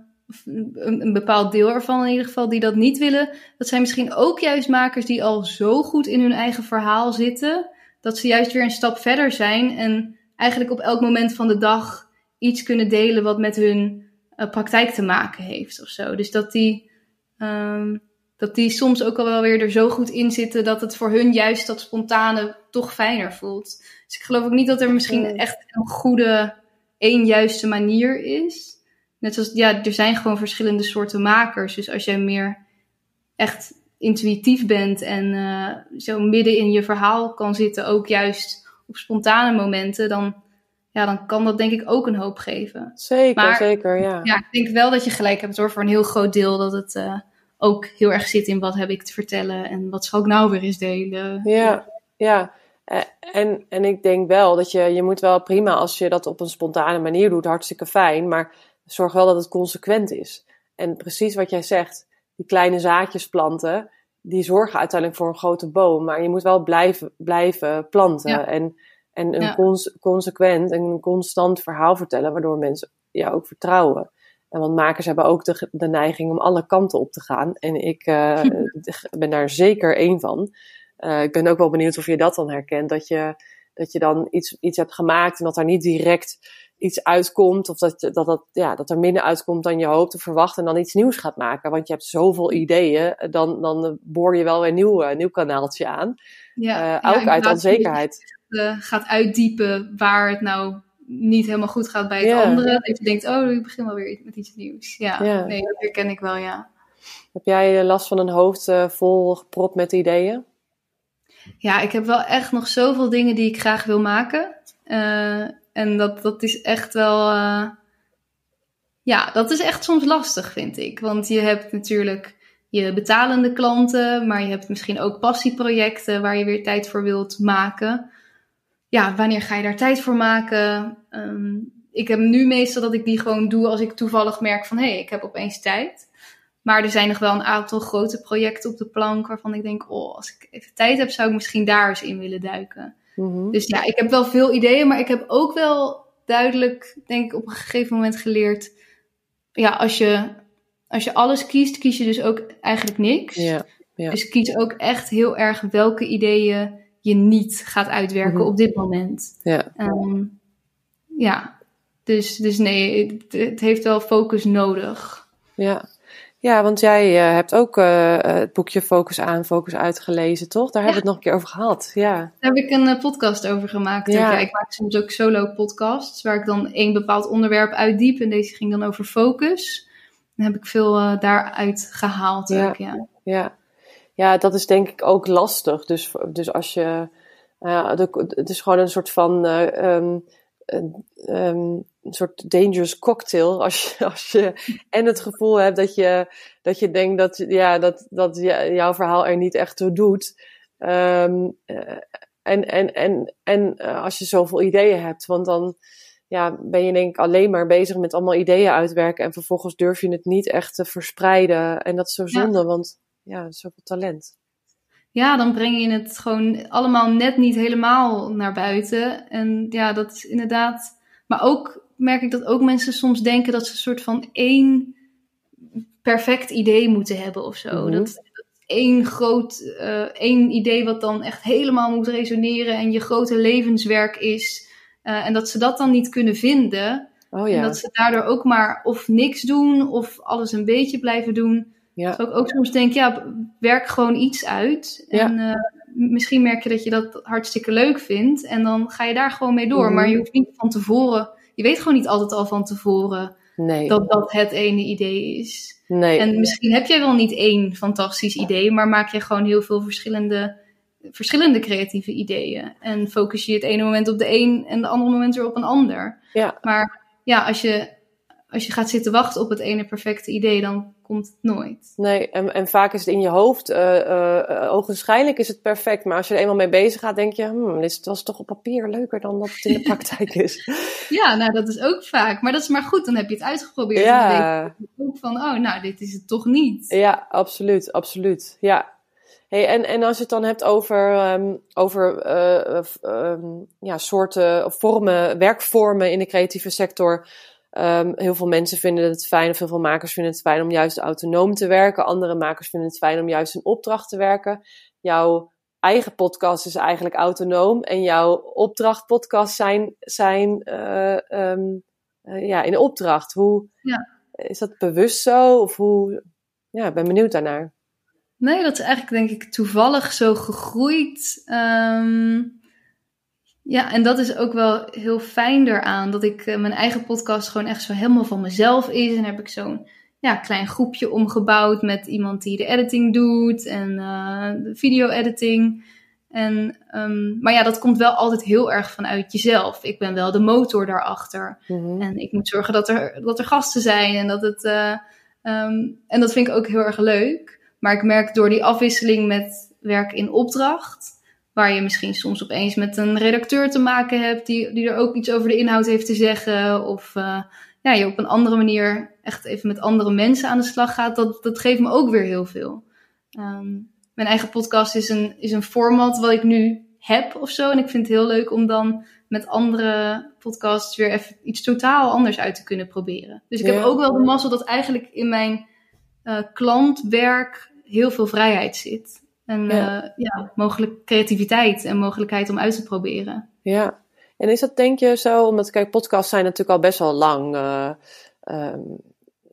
een, bepaald deel ervan in ieder geval, die dat niet willen, dat zijn misschien ook juist makers die al zo goed in hun eigen verhaal zitten, dat ze juist weer een stap verder zijn en eigenlijk op elk moment van de dag iets kunnen delen wat met hun uh, praktijk te maken heeft of zo. Dus dat die, um, dat die soms ook al wel weer er zo goed in zitten dat het voor hun juist dat spontane toch fijner voelt. Dus ik geloof ook niet dat er misschien echt een goede, één juiste manier is. Net zoals, ja, er zijn gewoon verschillende soorten makers. Dus als jij meer echt intuïtief bent en uh, zo midden in je verhaal kan zitten, ook juist op spontane momenten, dan, ja, dan kan dat denk ik ook een hoop geven. Zeker, zeker, ja. Ja, ik denk wel dat je gelijk hebt hoor, voor een heel groot deel dat het uh, ook heel erg zit in wat heb ik te vertellen en wat zal ik nou weer eens delen. Ja, ja. Eh, en, en ik denk wel dat je, je moet wel prima als je dat op een spontane manier doet, hartstikke fijn, maar zorg wel dat het consequent is. En precies wat jij zegt, die kleine zaadjes planten, die zorgen uiteindelijk voor een grote boom. Maar je moet wel blijven, blijven planten. En, en een consequent en een constant verhaal vertellen, waardoor mensen jou ook vertrouwen. En want makers hebben ook de, de neiging om alle kanten op te gaan. En ik uh, ben daar zeker één van. Uh, ik ben ook wel benieuwd of je dat dan herkent. Dat je, dat je dan iets, iets hebt gemaakt en dat daar niet direct iets uitkomt, of dat, dat, dat, ja, dat er minder uitkomt dan je hoopt of verwacht, en dan iets nieuws gaat maken. Want je hebt zoveel ideeën, dan, dan boor je wel weer een nieuw, uh, nieuw kanaaltje aan. Ja, ook uit onzekerheid. Gaat uitdiepen waar het nou niet helemaal goed gaat bij het andere. Dat je denkt, oh, ik begin wel weer met iets nieuws. Ja, nee, dat herken ik wel, ja. Heb jij last van een hoofd vol gepropt met ideeën? Ja, ik heb wel echt nog zoveel dingen die ik graag wil maken. En dat, dat is echt wel. Uh, ja, dat is echt soms lastig, vind ik. Want je hebt natuurlijk je betalende klanten, maar je hebt misschien ook passieprojecten waar je weer tijd voor wilt maken. Ja, wanneer ga je daar tijd voor maken? Um, ik heb nu meestal dat ik die gewoon doe als ik toevallig merk van hé, hey, ik heb opeens tijd. Maar er zijn nog wel een aantal grote projecten op de plank waarvan ik denk, oh, als ik even tijd heb, zou ik misschien daar eens in willen duiken. Mhm. Dus ja, ik heb wel veel ideeën, maar ik heb ook wel duidelijk, denk ik, op een gegeven moment geleerd. Ja, als je, als je alles kiest, kies je dus ook eigenlijk niks. Ja, ja. Dus kies ook echt heel erg welke ideeën je niet gaat uitwerken mhm. op dit moment. Ja. Um, ja, dus, dus nee, het, het heeft wel focus nodig. Ja, ja, want jij uh, hebt ook uh, het boekje Focus aan, Focus uitgelezen, toch? Daar hebben we het nog een keer over gehad. Ja. Daar heb ik een uh, podcast over gemaakt. Ja. ik maak soms ook solo podcasts waar ik dan één bepaald onderwerp uitdiep. En deze ging dan over focus. Dan heb ik veel daaruit gehaald. Ja. Ook, ja. ja. Ja. dat is denk ik ook lastig. Dus, dus als je. het is gewoon een soort van. Um, um, een soort dangerous cocktail. Als je, als je en het gevoel hebt dat je, dat je denkt dat, ja, dat, dat jouw verhaal er niet echt toe doet. Um, en, en, en, en uh, als je zoveel ideeën hebt. Want dan ja, ben je denk ik alleen maar bezig met allemaal ideeën uitwerken. En vervolgens durf je het niet echt te verspreiden. En dat is zo zonde, want ja, zoveel talent. Ja, dan breng je het gewoon allemaal net niet helemaal naar buiten. En ja, dat is inderdaad. Maar ook merk ik dat ook mensen soms denken dat ze een soort van één perfect idee moeten hebben of zo. Mhm. Dat één groot, eh, één idee wat dan echt helemaal moet resoneren en je grote levenswerk is. eh, en dat ze dat dan niet kunnen vinden. Oh En ja. dat ze daardoor ook maar of niks doen of alles een beetje blijven doen. Ja. Ik ook soms denk, ja, werk gewoon iets uit. En eh, misschien merk je dat je dat hartstikke leuk vindt. En dan ga je daar gewoon mee door. Mhm. Maar je hoeft niet van tevoren, je weet gewoon niet altijd al van tevoren Nee. dat dat het ene idee is. nee. En misschien heb jij wel niet één fantastisch idee, maar maak je gewoon heel veel verschillende, verschillende creatieve ideeën. En focus je het ene moment op de een en de andere moment weer op een ander. Ja. Maar ja, als je, als je gaat zitten wachten op het ene perfecte idee, dan komt het nooit. Nee, en, en vaak is het in je hoofd, eh eh, eh, ogenschijnlijk is het perfect, maar als je er eenmaal mee bezig gaat, denk je, hmm, dit was toch op papier leuker dan dat het in de praktijk is. Ja, nou dat is ook vaak. Maar dat is maar goed, dan heb je het uitgeprobeerd. En dan denk ja, ook van, oh nou, dit is het toch niet. ja, absoluut, absoluut, ja. Hey, en, en als je het dan hebt over, ehm, over eh, ehm, ja, soorten of vormen, werkvormen in de creatieve sector. Ehm, heel veel mensen vinden het fijn, of heel veel makers vinden het fijn om juist autonoom te werken. Andere makers vinden het fijn om juist in opdracht te werken. Jouw eigen podcast is eigenlijk autonoom en jouw opdrachtpodcast zijn, zijn eh, ehm, eh, ja, in opdracht. Hoe, Ja. Is dat bewust zo? Of hoe? Ja, ik ben benieuwd daarnaar. Nee, dat is eigenlijk denk ik toevallig zo gegroeid. Ehm, ja, en dat is ook wel heel fijn eraan. Dat ik eh, mijn eigen podcast gewoon echt zo helemaal van mezelf is. En heb ik zo'n ja, klein groepje omgebouwd met iemand die de editing doet en eh, de video-editing. En, ehm, maar ja, dat komt wel altijd heel erg vanuit jezelf. Ik ben wel de motor daarachter. Mhm. En ik moet zorgen dat er, dat er gasten zijn en dat het. eh, ehm, en dat vind ik ook heel erg leuk. Maar ik merk door die afwisseling met werk in opdracht, waar je misschien soms opeens met een redacteur te maken hebt die, die er ook iets over de inhoud heeft te zeggen, of eh, ja, je op een andere manier echt even met andere mensen aan de slag gaat, dat, dat geeft me ook weer heel veel. Ehm, mijn eigen podcast is een, is een format wat ik nu heb of zo. En ik vind het heel leuk om dan met andere podcasts weer even iets totaal anders uit te kunnen proberen. Dus ik Ja. heb ook wel de mazzel dat eigenlijk in mijn eh, klantwerk heel veel vrijheid zit. En Ja. ja. ja, mogelijk creativiteit en mogelijkheid om uit te proberen. Ja. En is dat denk je zo, omdat kijk, podcasts zijn natuurlijk al best wel lang. eh, ehm,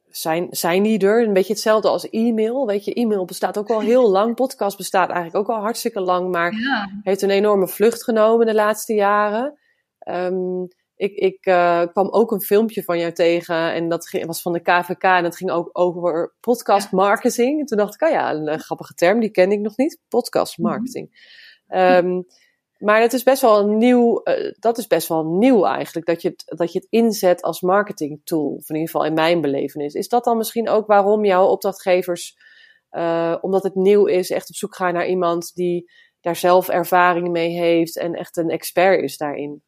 zijn, zijn die er? Een beetje hetzelfde als e-mail. Weet je, e-mail bestaat ook al heel lang. Podcast bestaat eigenlijk ook al hartstikke lang, maar Ja, heeft een enorme vlucht genomen de laatste jaren. Ehm, ik ik eh, kwam ook een filmpje van jou tegen en dat ging, was van de KVK en dat ging ook over podcast marketing. En toen dacht ik, oh ja, een, eh, grappige term, die kende ik nog niet. Podcast marketing. Ehm, maar het is best wel nieuw, eh, dat is best wel nieuw eigenlijk, dat je, het, dat je het inzet als marketing tool. Of in ieder geval in mijn belevenis. Is dat dan misschien ook waarom jouw opdrachtgevers, omdat het nieuw is, echt op zoek gaan naar iemand die daar zelf ervaring mee heeft en echt een expert is daarin?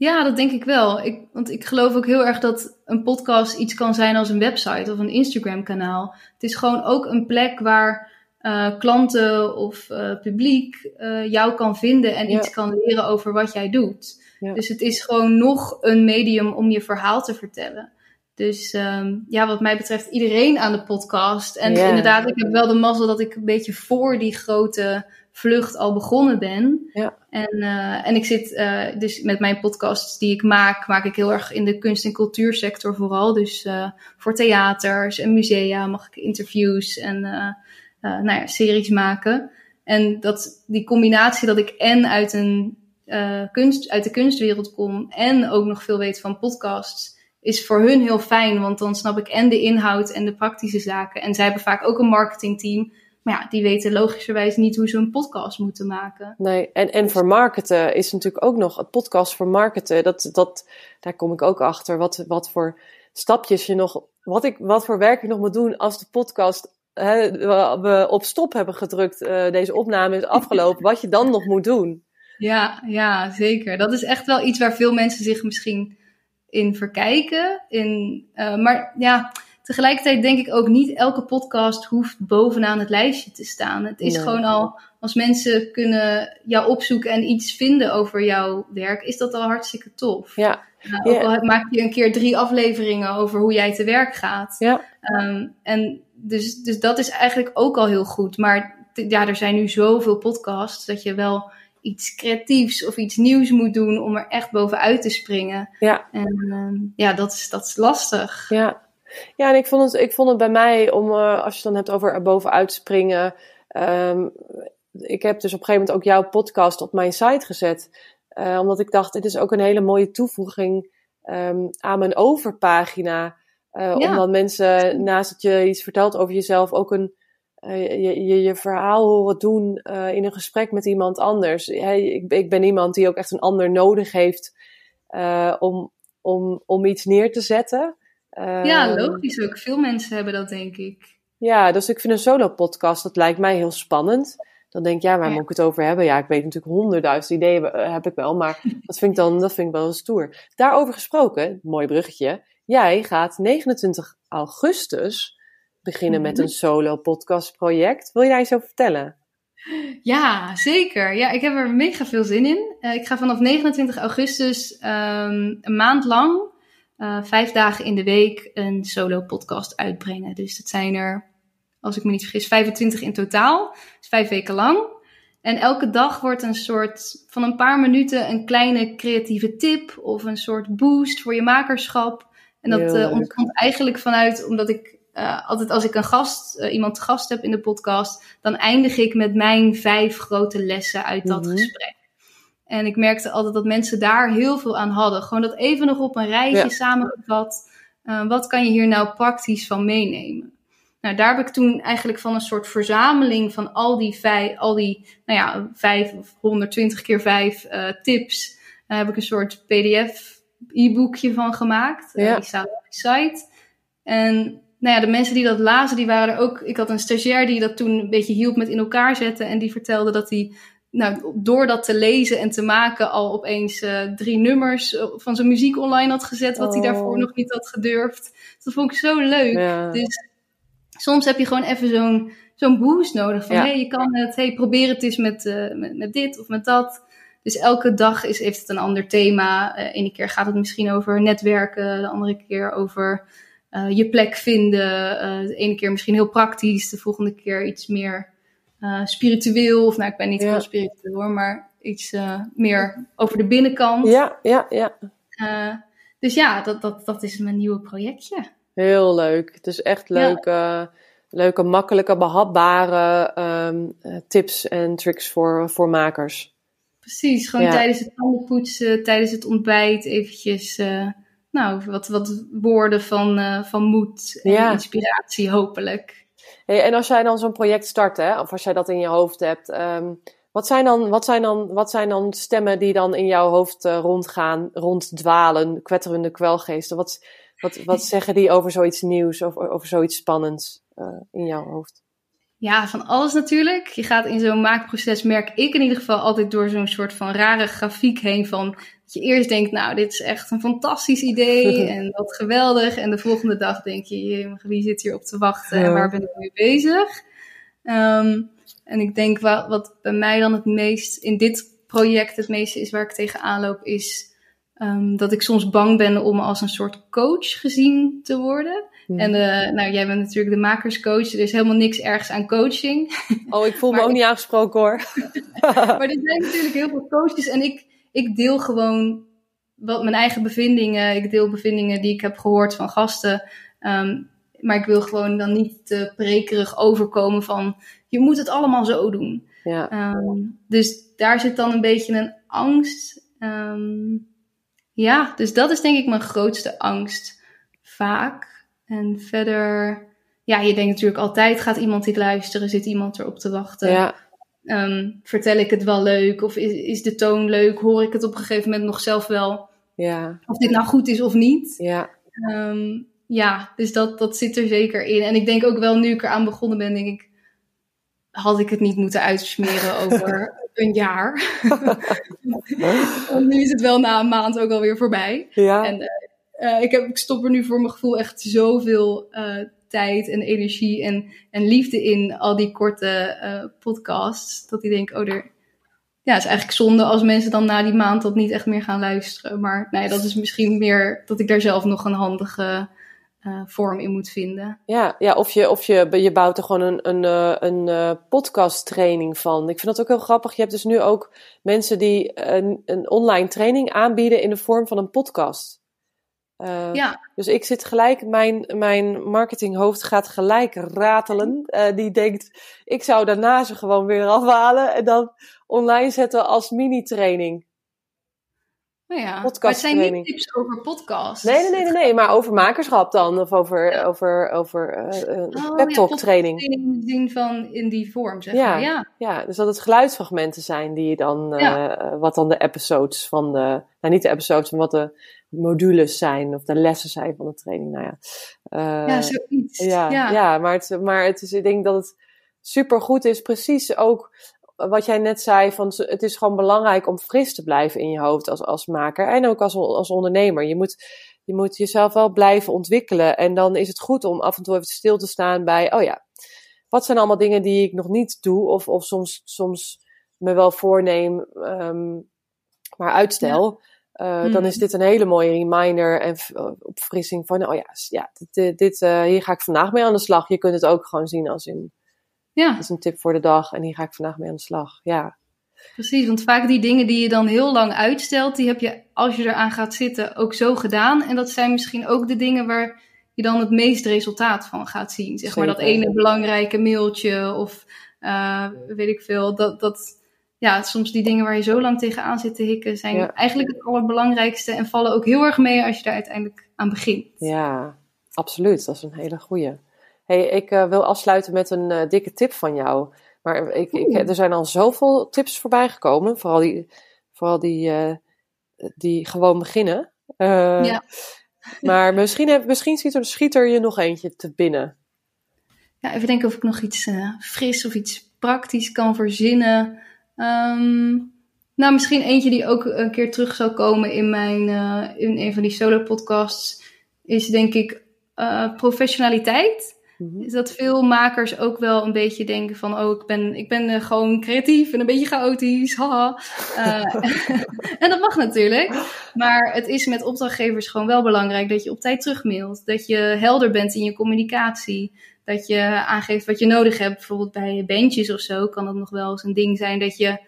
Ja dat denk ik wel. Ik, want ik geloof ook heel erg dat een podcast iets kan zijn als een website of een Instagram kanaal. Het is gewoon ook een plek waar eh, klanten of eh, publiek eh, jou kan vinden en Ja. iets kan leren over wat jij doet. Ja. Dus het is gewoon nog een medium om je verhaal te vertellen. Dus ehm, ja, wat mij betreft iedereen aan de podcast. En inderdaad, ik heb wel de mazzel dat ik een beetje voor die grote vlucht al begonnen ben. Ja. En, eh, en ik zit eh, dus met mijn podcasts die ik maak, maak ik heel erg in de kunst- en cultuursector vooral. Dus eh, voor theaters en musea mag ik interviews en nou ja, series maken. En dat, die combinatie dat ik en uit, een, kunst, uit de kunstwereld kom en ook nog veel weet van podcasts, is voor hun heel fijn. Want dan snap ik en de inhoud en de praktische zaken. En zij hebben vaak ook een marketingteam. Maar ja, die weten logischerwijs niet hoe ze een podcast moeten maken. Nee, en, en voor marketen is natuurlijk ook nog het podcast voor marketen. Dat, dat, daar kom ik ook achter. Wat, wat voor stapjes je nog, wat, ik, wat voor werk ik nog moet doen als de podcast hè, we, we op stop hebben gedrukt. eh, deze opname is afgelopen. wat je dan nog moet doen. Ja, ja, zeker. Dat is echt wel iets waar veel mensen zich misschien in verkijken. In, eh, maar ja, tegelijkertijd denk ik ook niet elke podcast hoeft bovenaan het lijstje te staan. Het is Nee. gewoon al als mensen kunnen jou opzoeken en iets vinden over jouw werk, is dat al hartstikke tof. Ja. Uh, ook al maak je een keer drie afleveringen over hoe jij te werk gaat. Ja. Um, en dus, dus dat is eigenlijk ook al heel goed. Maar ja, er zijn nu zoveel podcasts dat je wel iets creatiefs of iets nieuws moet doen om er echt bovenuit te springen. Ja. En um, ja, dat is, dat is lastig. Ja. Ja, en ik vond het, ik vond het bij mij, om, uh, als je het dan hebt over er bovenuit springen. Um, ik heb dus op een gegeven moment ook jouw podcast op mijn site gezet. Uh, omdat ik dacht, dit is ook een hele mooie toevoeging um, aan mijn overpagina. Uh, ja. Omdat mensen, naast dat je iets vertelt over jezelf, ook een, je, je, je verhaal horen doen in een gesprek met iemand anders. Hey, ik, ik ben iemand die ook echt een ander nodig heeft om, om, om iets neer te zetten. Ja, logisch ook. Veel mensen hebben dat, denk ik. Ja, dus ik vind een solo-podcast, dat lijkt mij heel spannend. Dan denk ik, ja, waar ja. moet ik het over hebben? Ja, ik weet natuurlijk honderdduizend ideeën heb ik wel, maar dat vind ik dan dat vind ik wel stoer. Daarover gesproken, mooi bruggetje. Jij gaat 29 augustus beginnen met een solo podcast project. Wil je daar iets over vertellen? Ja, zeker. Ja, ik heb er mega veel zin in. Uh, ik ga vanaf 29 augustus um, een maand lang, uh, vijf dagen in de week, een solo podcast uitbrengen. Dus dat zijn er als ik me niet vergis, 25 in totaal. Dus vijf weken lang. En elke dag wordt een soort van een paar minuten een kleine creatieve tip of een soort boost voor je makerschap. En dat uh, ontkomt eigenlijk vanuit, omdat ik uh, altijd als ik een gast, uh, iemand te gast heb in de podcast, dan eindig ik met mijn vijf grote lessen uit dat Mhm. gesprek. En ik merkte altijd dat mensen daar heel veel aan hadden. Gewoon dat even nog op een rijtje Ja. samengevat. Uh, wat kan je hier nou praktisch van meenemen? Nou, daar heb ik toen eigenlijk van een soort verzameling van al die vijf, al die, nou ja, vijf of 120 keer vijf uh, tips, daar heb ik een soort PDF e-boekje van gemaakt. Uh, die staat op de site. En nou ja, de mensen die dat lazen, die waren er ook. Ik had een stagiair die dat toen een beetje hielp met in elkaar zetten. En die vertelde dat hij, nou, door dat te lezen en te maken, al opeens uh, drie nummers uh, van zijn muziek online had gezet. Wat hij Oh. daarvoor nog niet had gedurfd. Dat vond ik zo leuk. Ja. Dus soms heb je gewoon even zo'n zo'n boost nodig. Van Ja. hey, je kan het, hey, probeer het eens met, uh, met, met dit of met dat. Dus elke dag is, heeft het een ander thema. Uh, ene keer gaat het misschien over netwerken, de andere keer over je plek vinden. De ene keer misschien heel praktisch, de volgende keer iets meer uh, spiritueel. Of nou, ik ben niet heel spiritueel hoor, maar iets uh, meer over de binnenkant. ja, ja, ja. Uh, dus ja, dat, dat, dat is mijn nieuwe projectje. Heel leuk. Het is echt leuke, leuke makkelijke, behapbare ehm, eh, tips en tricks voor, voor makers. Precies, gewoon Ja. tijdens het tandenpoetsen, tijdens het ontbijt eventjes, eh, nou, wat, wat woorden van, eh, van moed en Ja. inspiratie hopelijk. Hey, en als jij dan zo'n project start, hè, of als jij dat in je hoofd hebt, ehm, wat, zijn dan, wat, zijn dan, wat zijn dan stemmen die dan in jouw hoofd eh, rondgaan, ronddwalen, kwetterende kwelgeesten? Wat, wat, wat zeggen die over zoiets nieuws, of over zoiets spannends eh, in jouw hoofd? Ja, van alles natuurlijk. Je gaat in zo'n maakproces, merk ik in ieder geval, altijd door zo'n soort van rare grafiek heen van dat je eerst denkt, nou, dit is echt een fantastisch idee en wat geweldig. En de volgende dag denk je, "Jee, wie zit hier op te wachten en waar ben ik mee bezig? Ehm, en ik denk wat, wat bij mij dan het meest in dit project het meeste is waar ik tegenaan loop, is ehm, dat ik soms bang ben om als een soort coach gezien te worden. En uh, nou, jij bent natuurlijk de makerscoach. Er is helemaal niks ergs aan coaching. Oh, ik voel me ook ik- niet aangesproken hoor. maar er zijn natuurlijk heel veel coaches. En ik, ik deel gewoon wat mijn eigen bevindingen. Ik deel bevindingen die ik heb gehoord van gasten. Ehm, maar ik wil gewoon dan niet te prekerig overkomen van... Je moet het allemaal zo doen. Ja, Ehm, dus daar zit dan een beetje een angst. Ehm, ja, dus dat is denk ik mijn grootste angst. Vaak. En verder, ja, je denkt natuurlijk altijd: gaat iemand dit luisteren? Zit iemand erop te wachten? ja, Ehm, vertel ik het wel leuk? Of is, is de toon leuk? Hoor ik het op een gegeven moment nog zelf wel? ja, Of dit nou goed is of niet? ja. Ehm, ja, dus dat, dat zit er zeker in. En ik denk ook wel, nu ik eraan begonnen ben, denk ik, had ik het niet moeten uitsmeren over een jaar. Nu is het wel na een maand ook alweer voorbij. Ja, En eh, eh, ik, heb, ik stop er nu voor mijn gevoel echt zoveel eh, tijd en energie en, en liefde in al die korte uh, podcasts. Dat ik denk, oh, er, ja, het is eigenlijk zonde als mensen dan na die maand dat niet echt meer gaan luisteren. Maar nou ja, dat is misschien meer dat ik daar zelf nog een handige uh, vorm in moet vinden. Ja, ja of, je, of je, je bouwt er gewoon een, een, eh, een, een podcast training van. Ik vind dat ook heel grappig. Je hebt dus nu ook mensen die een, een online training aanbieden in de vorm van een podcast. Uh, ja. Dus ik zit gelijk, mijn, mijn marketinghoofd gaat gelijk ratelen. Uh, die denkt, ik zou daarna ze gewoon weer afhalen en dan online zetten als mini-training. Nou ja, maar het zijn niet tips over podcast. Nee, nee, nee, nee, nee, maar over makerschap dan. Of over, over, over uh, oh, pep talk training. In de zin van in die vorm, zeg ja, maar. Ja. ja, dus dat het geluidsfragmenten zijn die je dan, uh, wat dan de episodes van de, nou niet de episodes, maar wat de modules zijn of de lessen zijn van de training. Nou ja, uh, ja zoiets. Ja, ja. ja maar, het, maar het is, ik denk dat het super goed is, precies ook wat jij net zei, van het is gewoon belangrijk om fris te blijven in je hoofd als, als maker en ook als, als ondernemer. Je moet, je moet jezelf wel blijven ontwikkelen en dan is het goed om af en toe even stil te staan bij, oh ja, wat zijn allemaal dingen die ik nog niet doe of, of soms, soms me wel voorneem, um, maar uitstel. Uh, Dan is dit een hele mooie reminder en opfrissing van, oh ja, ja dit, dit uh, hier ga ik vandaag mee aan de slag. Je kunt het ook gewoon zien als in ja. Dat is een tip voor de dag en hier ga ik vandaag mee aan de slag. Ja. Precies, want vaak die dingen die je dan heel lang uitstelt, die heb je als je eraan gaat zitten ook zo gedaan. En dat zijn misschien ook de dingen waar je dan het meest resultaat van gaat zien. Zeg maar dat ene belangrijke mailtje of uh, weet ik veel. Dat, dat, ja, soms die dingen waar je zo lang tegenaan zit te hikken zijn eigenlijk het allerbelangrijkste en vallen ook heel erg mee als je daar uiteindelijk aan begint. Ja, absoluut. Dat is een hele goeie hey, ik uh, wil afsluiten met een uh, dikke tip van jou. Maar ik, ik, er zijn al zoveel tips voorbij gekomen. Vooral die, vooral die, uh, die gewoon beginnen. ja. Maar misschien, heb, misschien schiet, er, schiet er je nog eentje te binnen. Ja, even denken of ik nog iets fris of iets praktisch kan verzinnen. Um, nou, misschien eentje die ook een keer terug zal komen in, mijn, in een van die solo podcasts. Is denk ik professionaliteit. Mhm. Is dat veel makers ook wel een beetje denken van, oh, ik ben, ik ben uh, gewoon creatief en een beetje chaotisch, haha. Uh, en dat mag natuurlijk. Maar het is met opdrachtgevers gewoon wel belangrijk dat je op tijd terugmailt. Dat je helder bent in je communicatie. Dat je aangeeft wat je nodig hebt. Bijvoorbeeld bij bandjes of zo kan dat nog wel eens een ding zijn dat je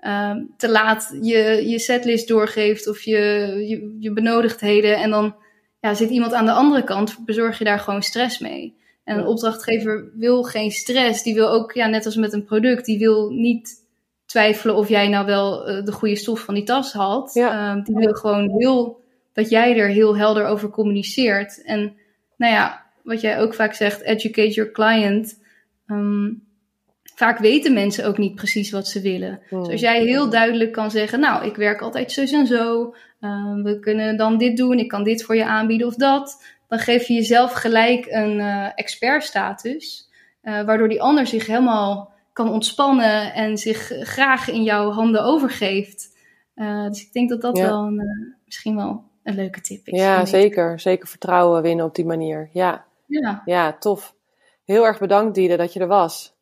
uh, te laat je, je setlist doorgeeft of je, je, je benodigdheden. En dan ja, zit iemand aan de andere kant, bezorg je daar gewoon stress mee. En een opdrachtgever wil geen stress. Die wil ook, ja, net als met een product, die wil niet twijfelen of jij nou wel uh, de goede stof van die tas had. Ja. Uh, die wil gewoon heel, dat jij er heel helder over communiceert. En nou ja, wat jij ook vaak zegt, educate your client. Um, vaak weten mensen ook niet precies wat ze willen. Hmm. Dus als jij heel duidelijk kan zeggen, nou, ik werk altijd zo en zo. Uh, we kunnen dan dit doen, ik kan dit voor je aanbieden of dat dan geef je jezelf gelijk een uh, expertstatus, uh, waardoor die ander zich helemaal kan ontspannen en zich graag in jouw handen overgeeft. Uh, dus ik denk dat dat wel een, misschien wel een leuke tip is. Ja, zeker. Zeker vertrouwen winnen op die manier. Ja. ja. Ja, tof. Heel erg bedankt, Diede, dat je er was.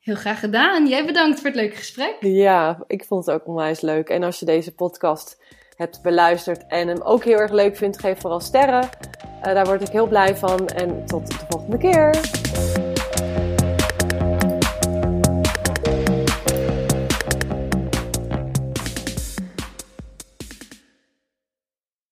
Heel graag gedaan. Jij bedankt voor het leuke gesprek. Ja, ik vond het ook onwijs leuk. En als je deze podcast hebt beluisterd en hem ook heel erg leuk vindt, geef vooral sterren. Uh, daar word ik heel blij van. En tot de volgende keer.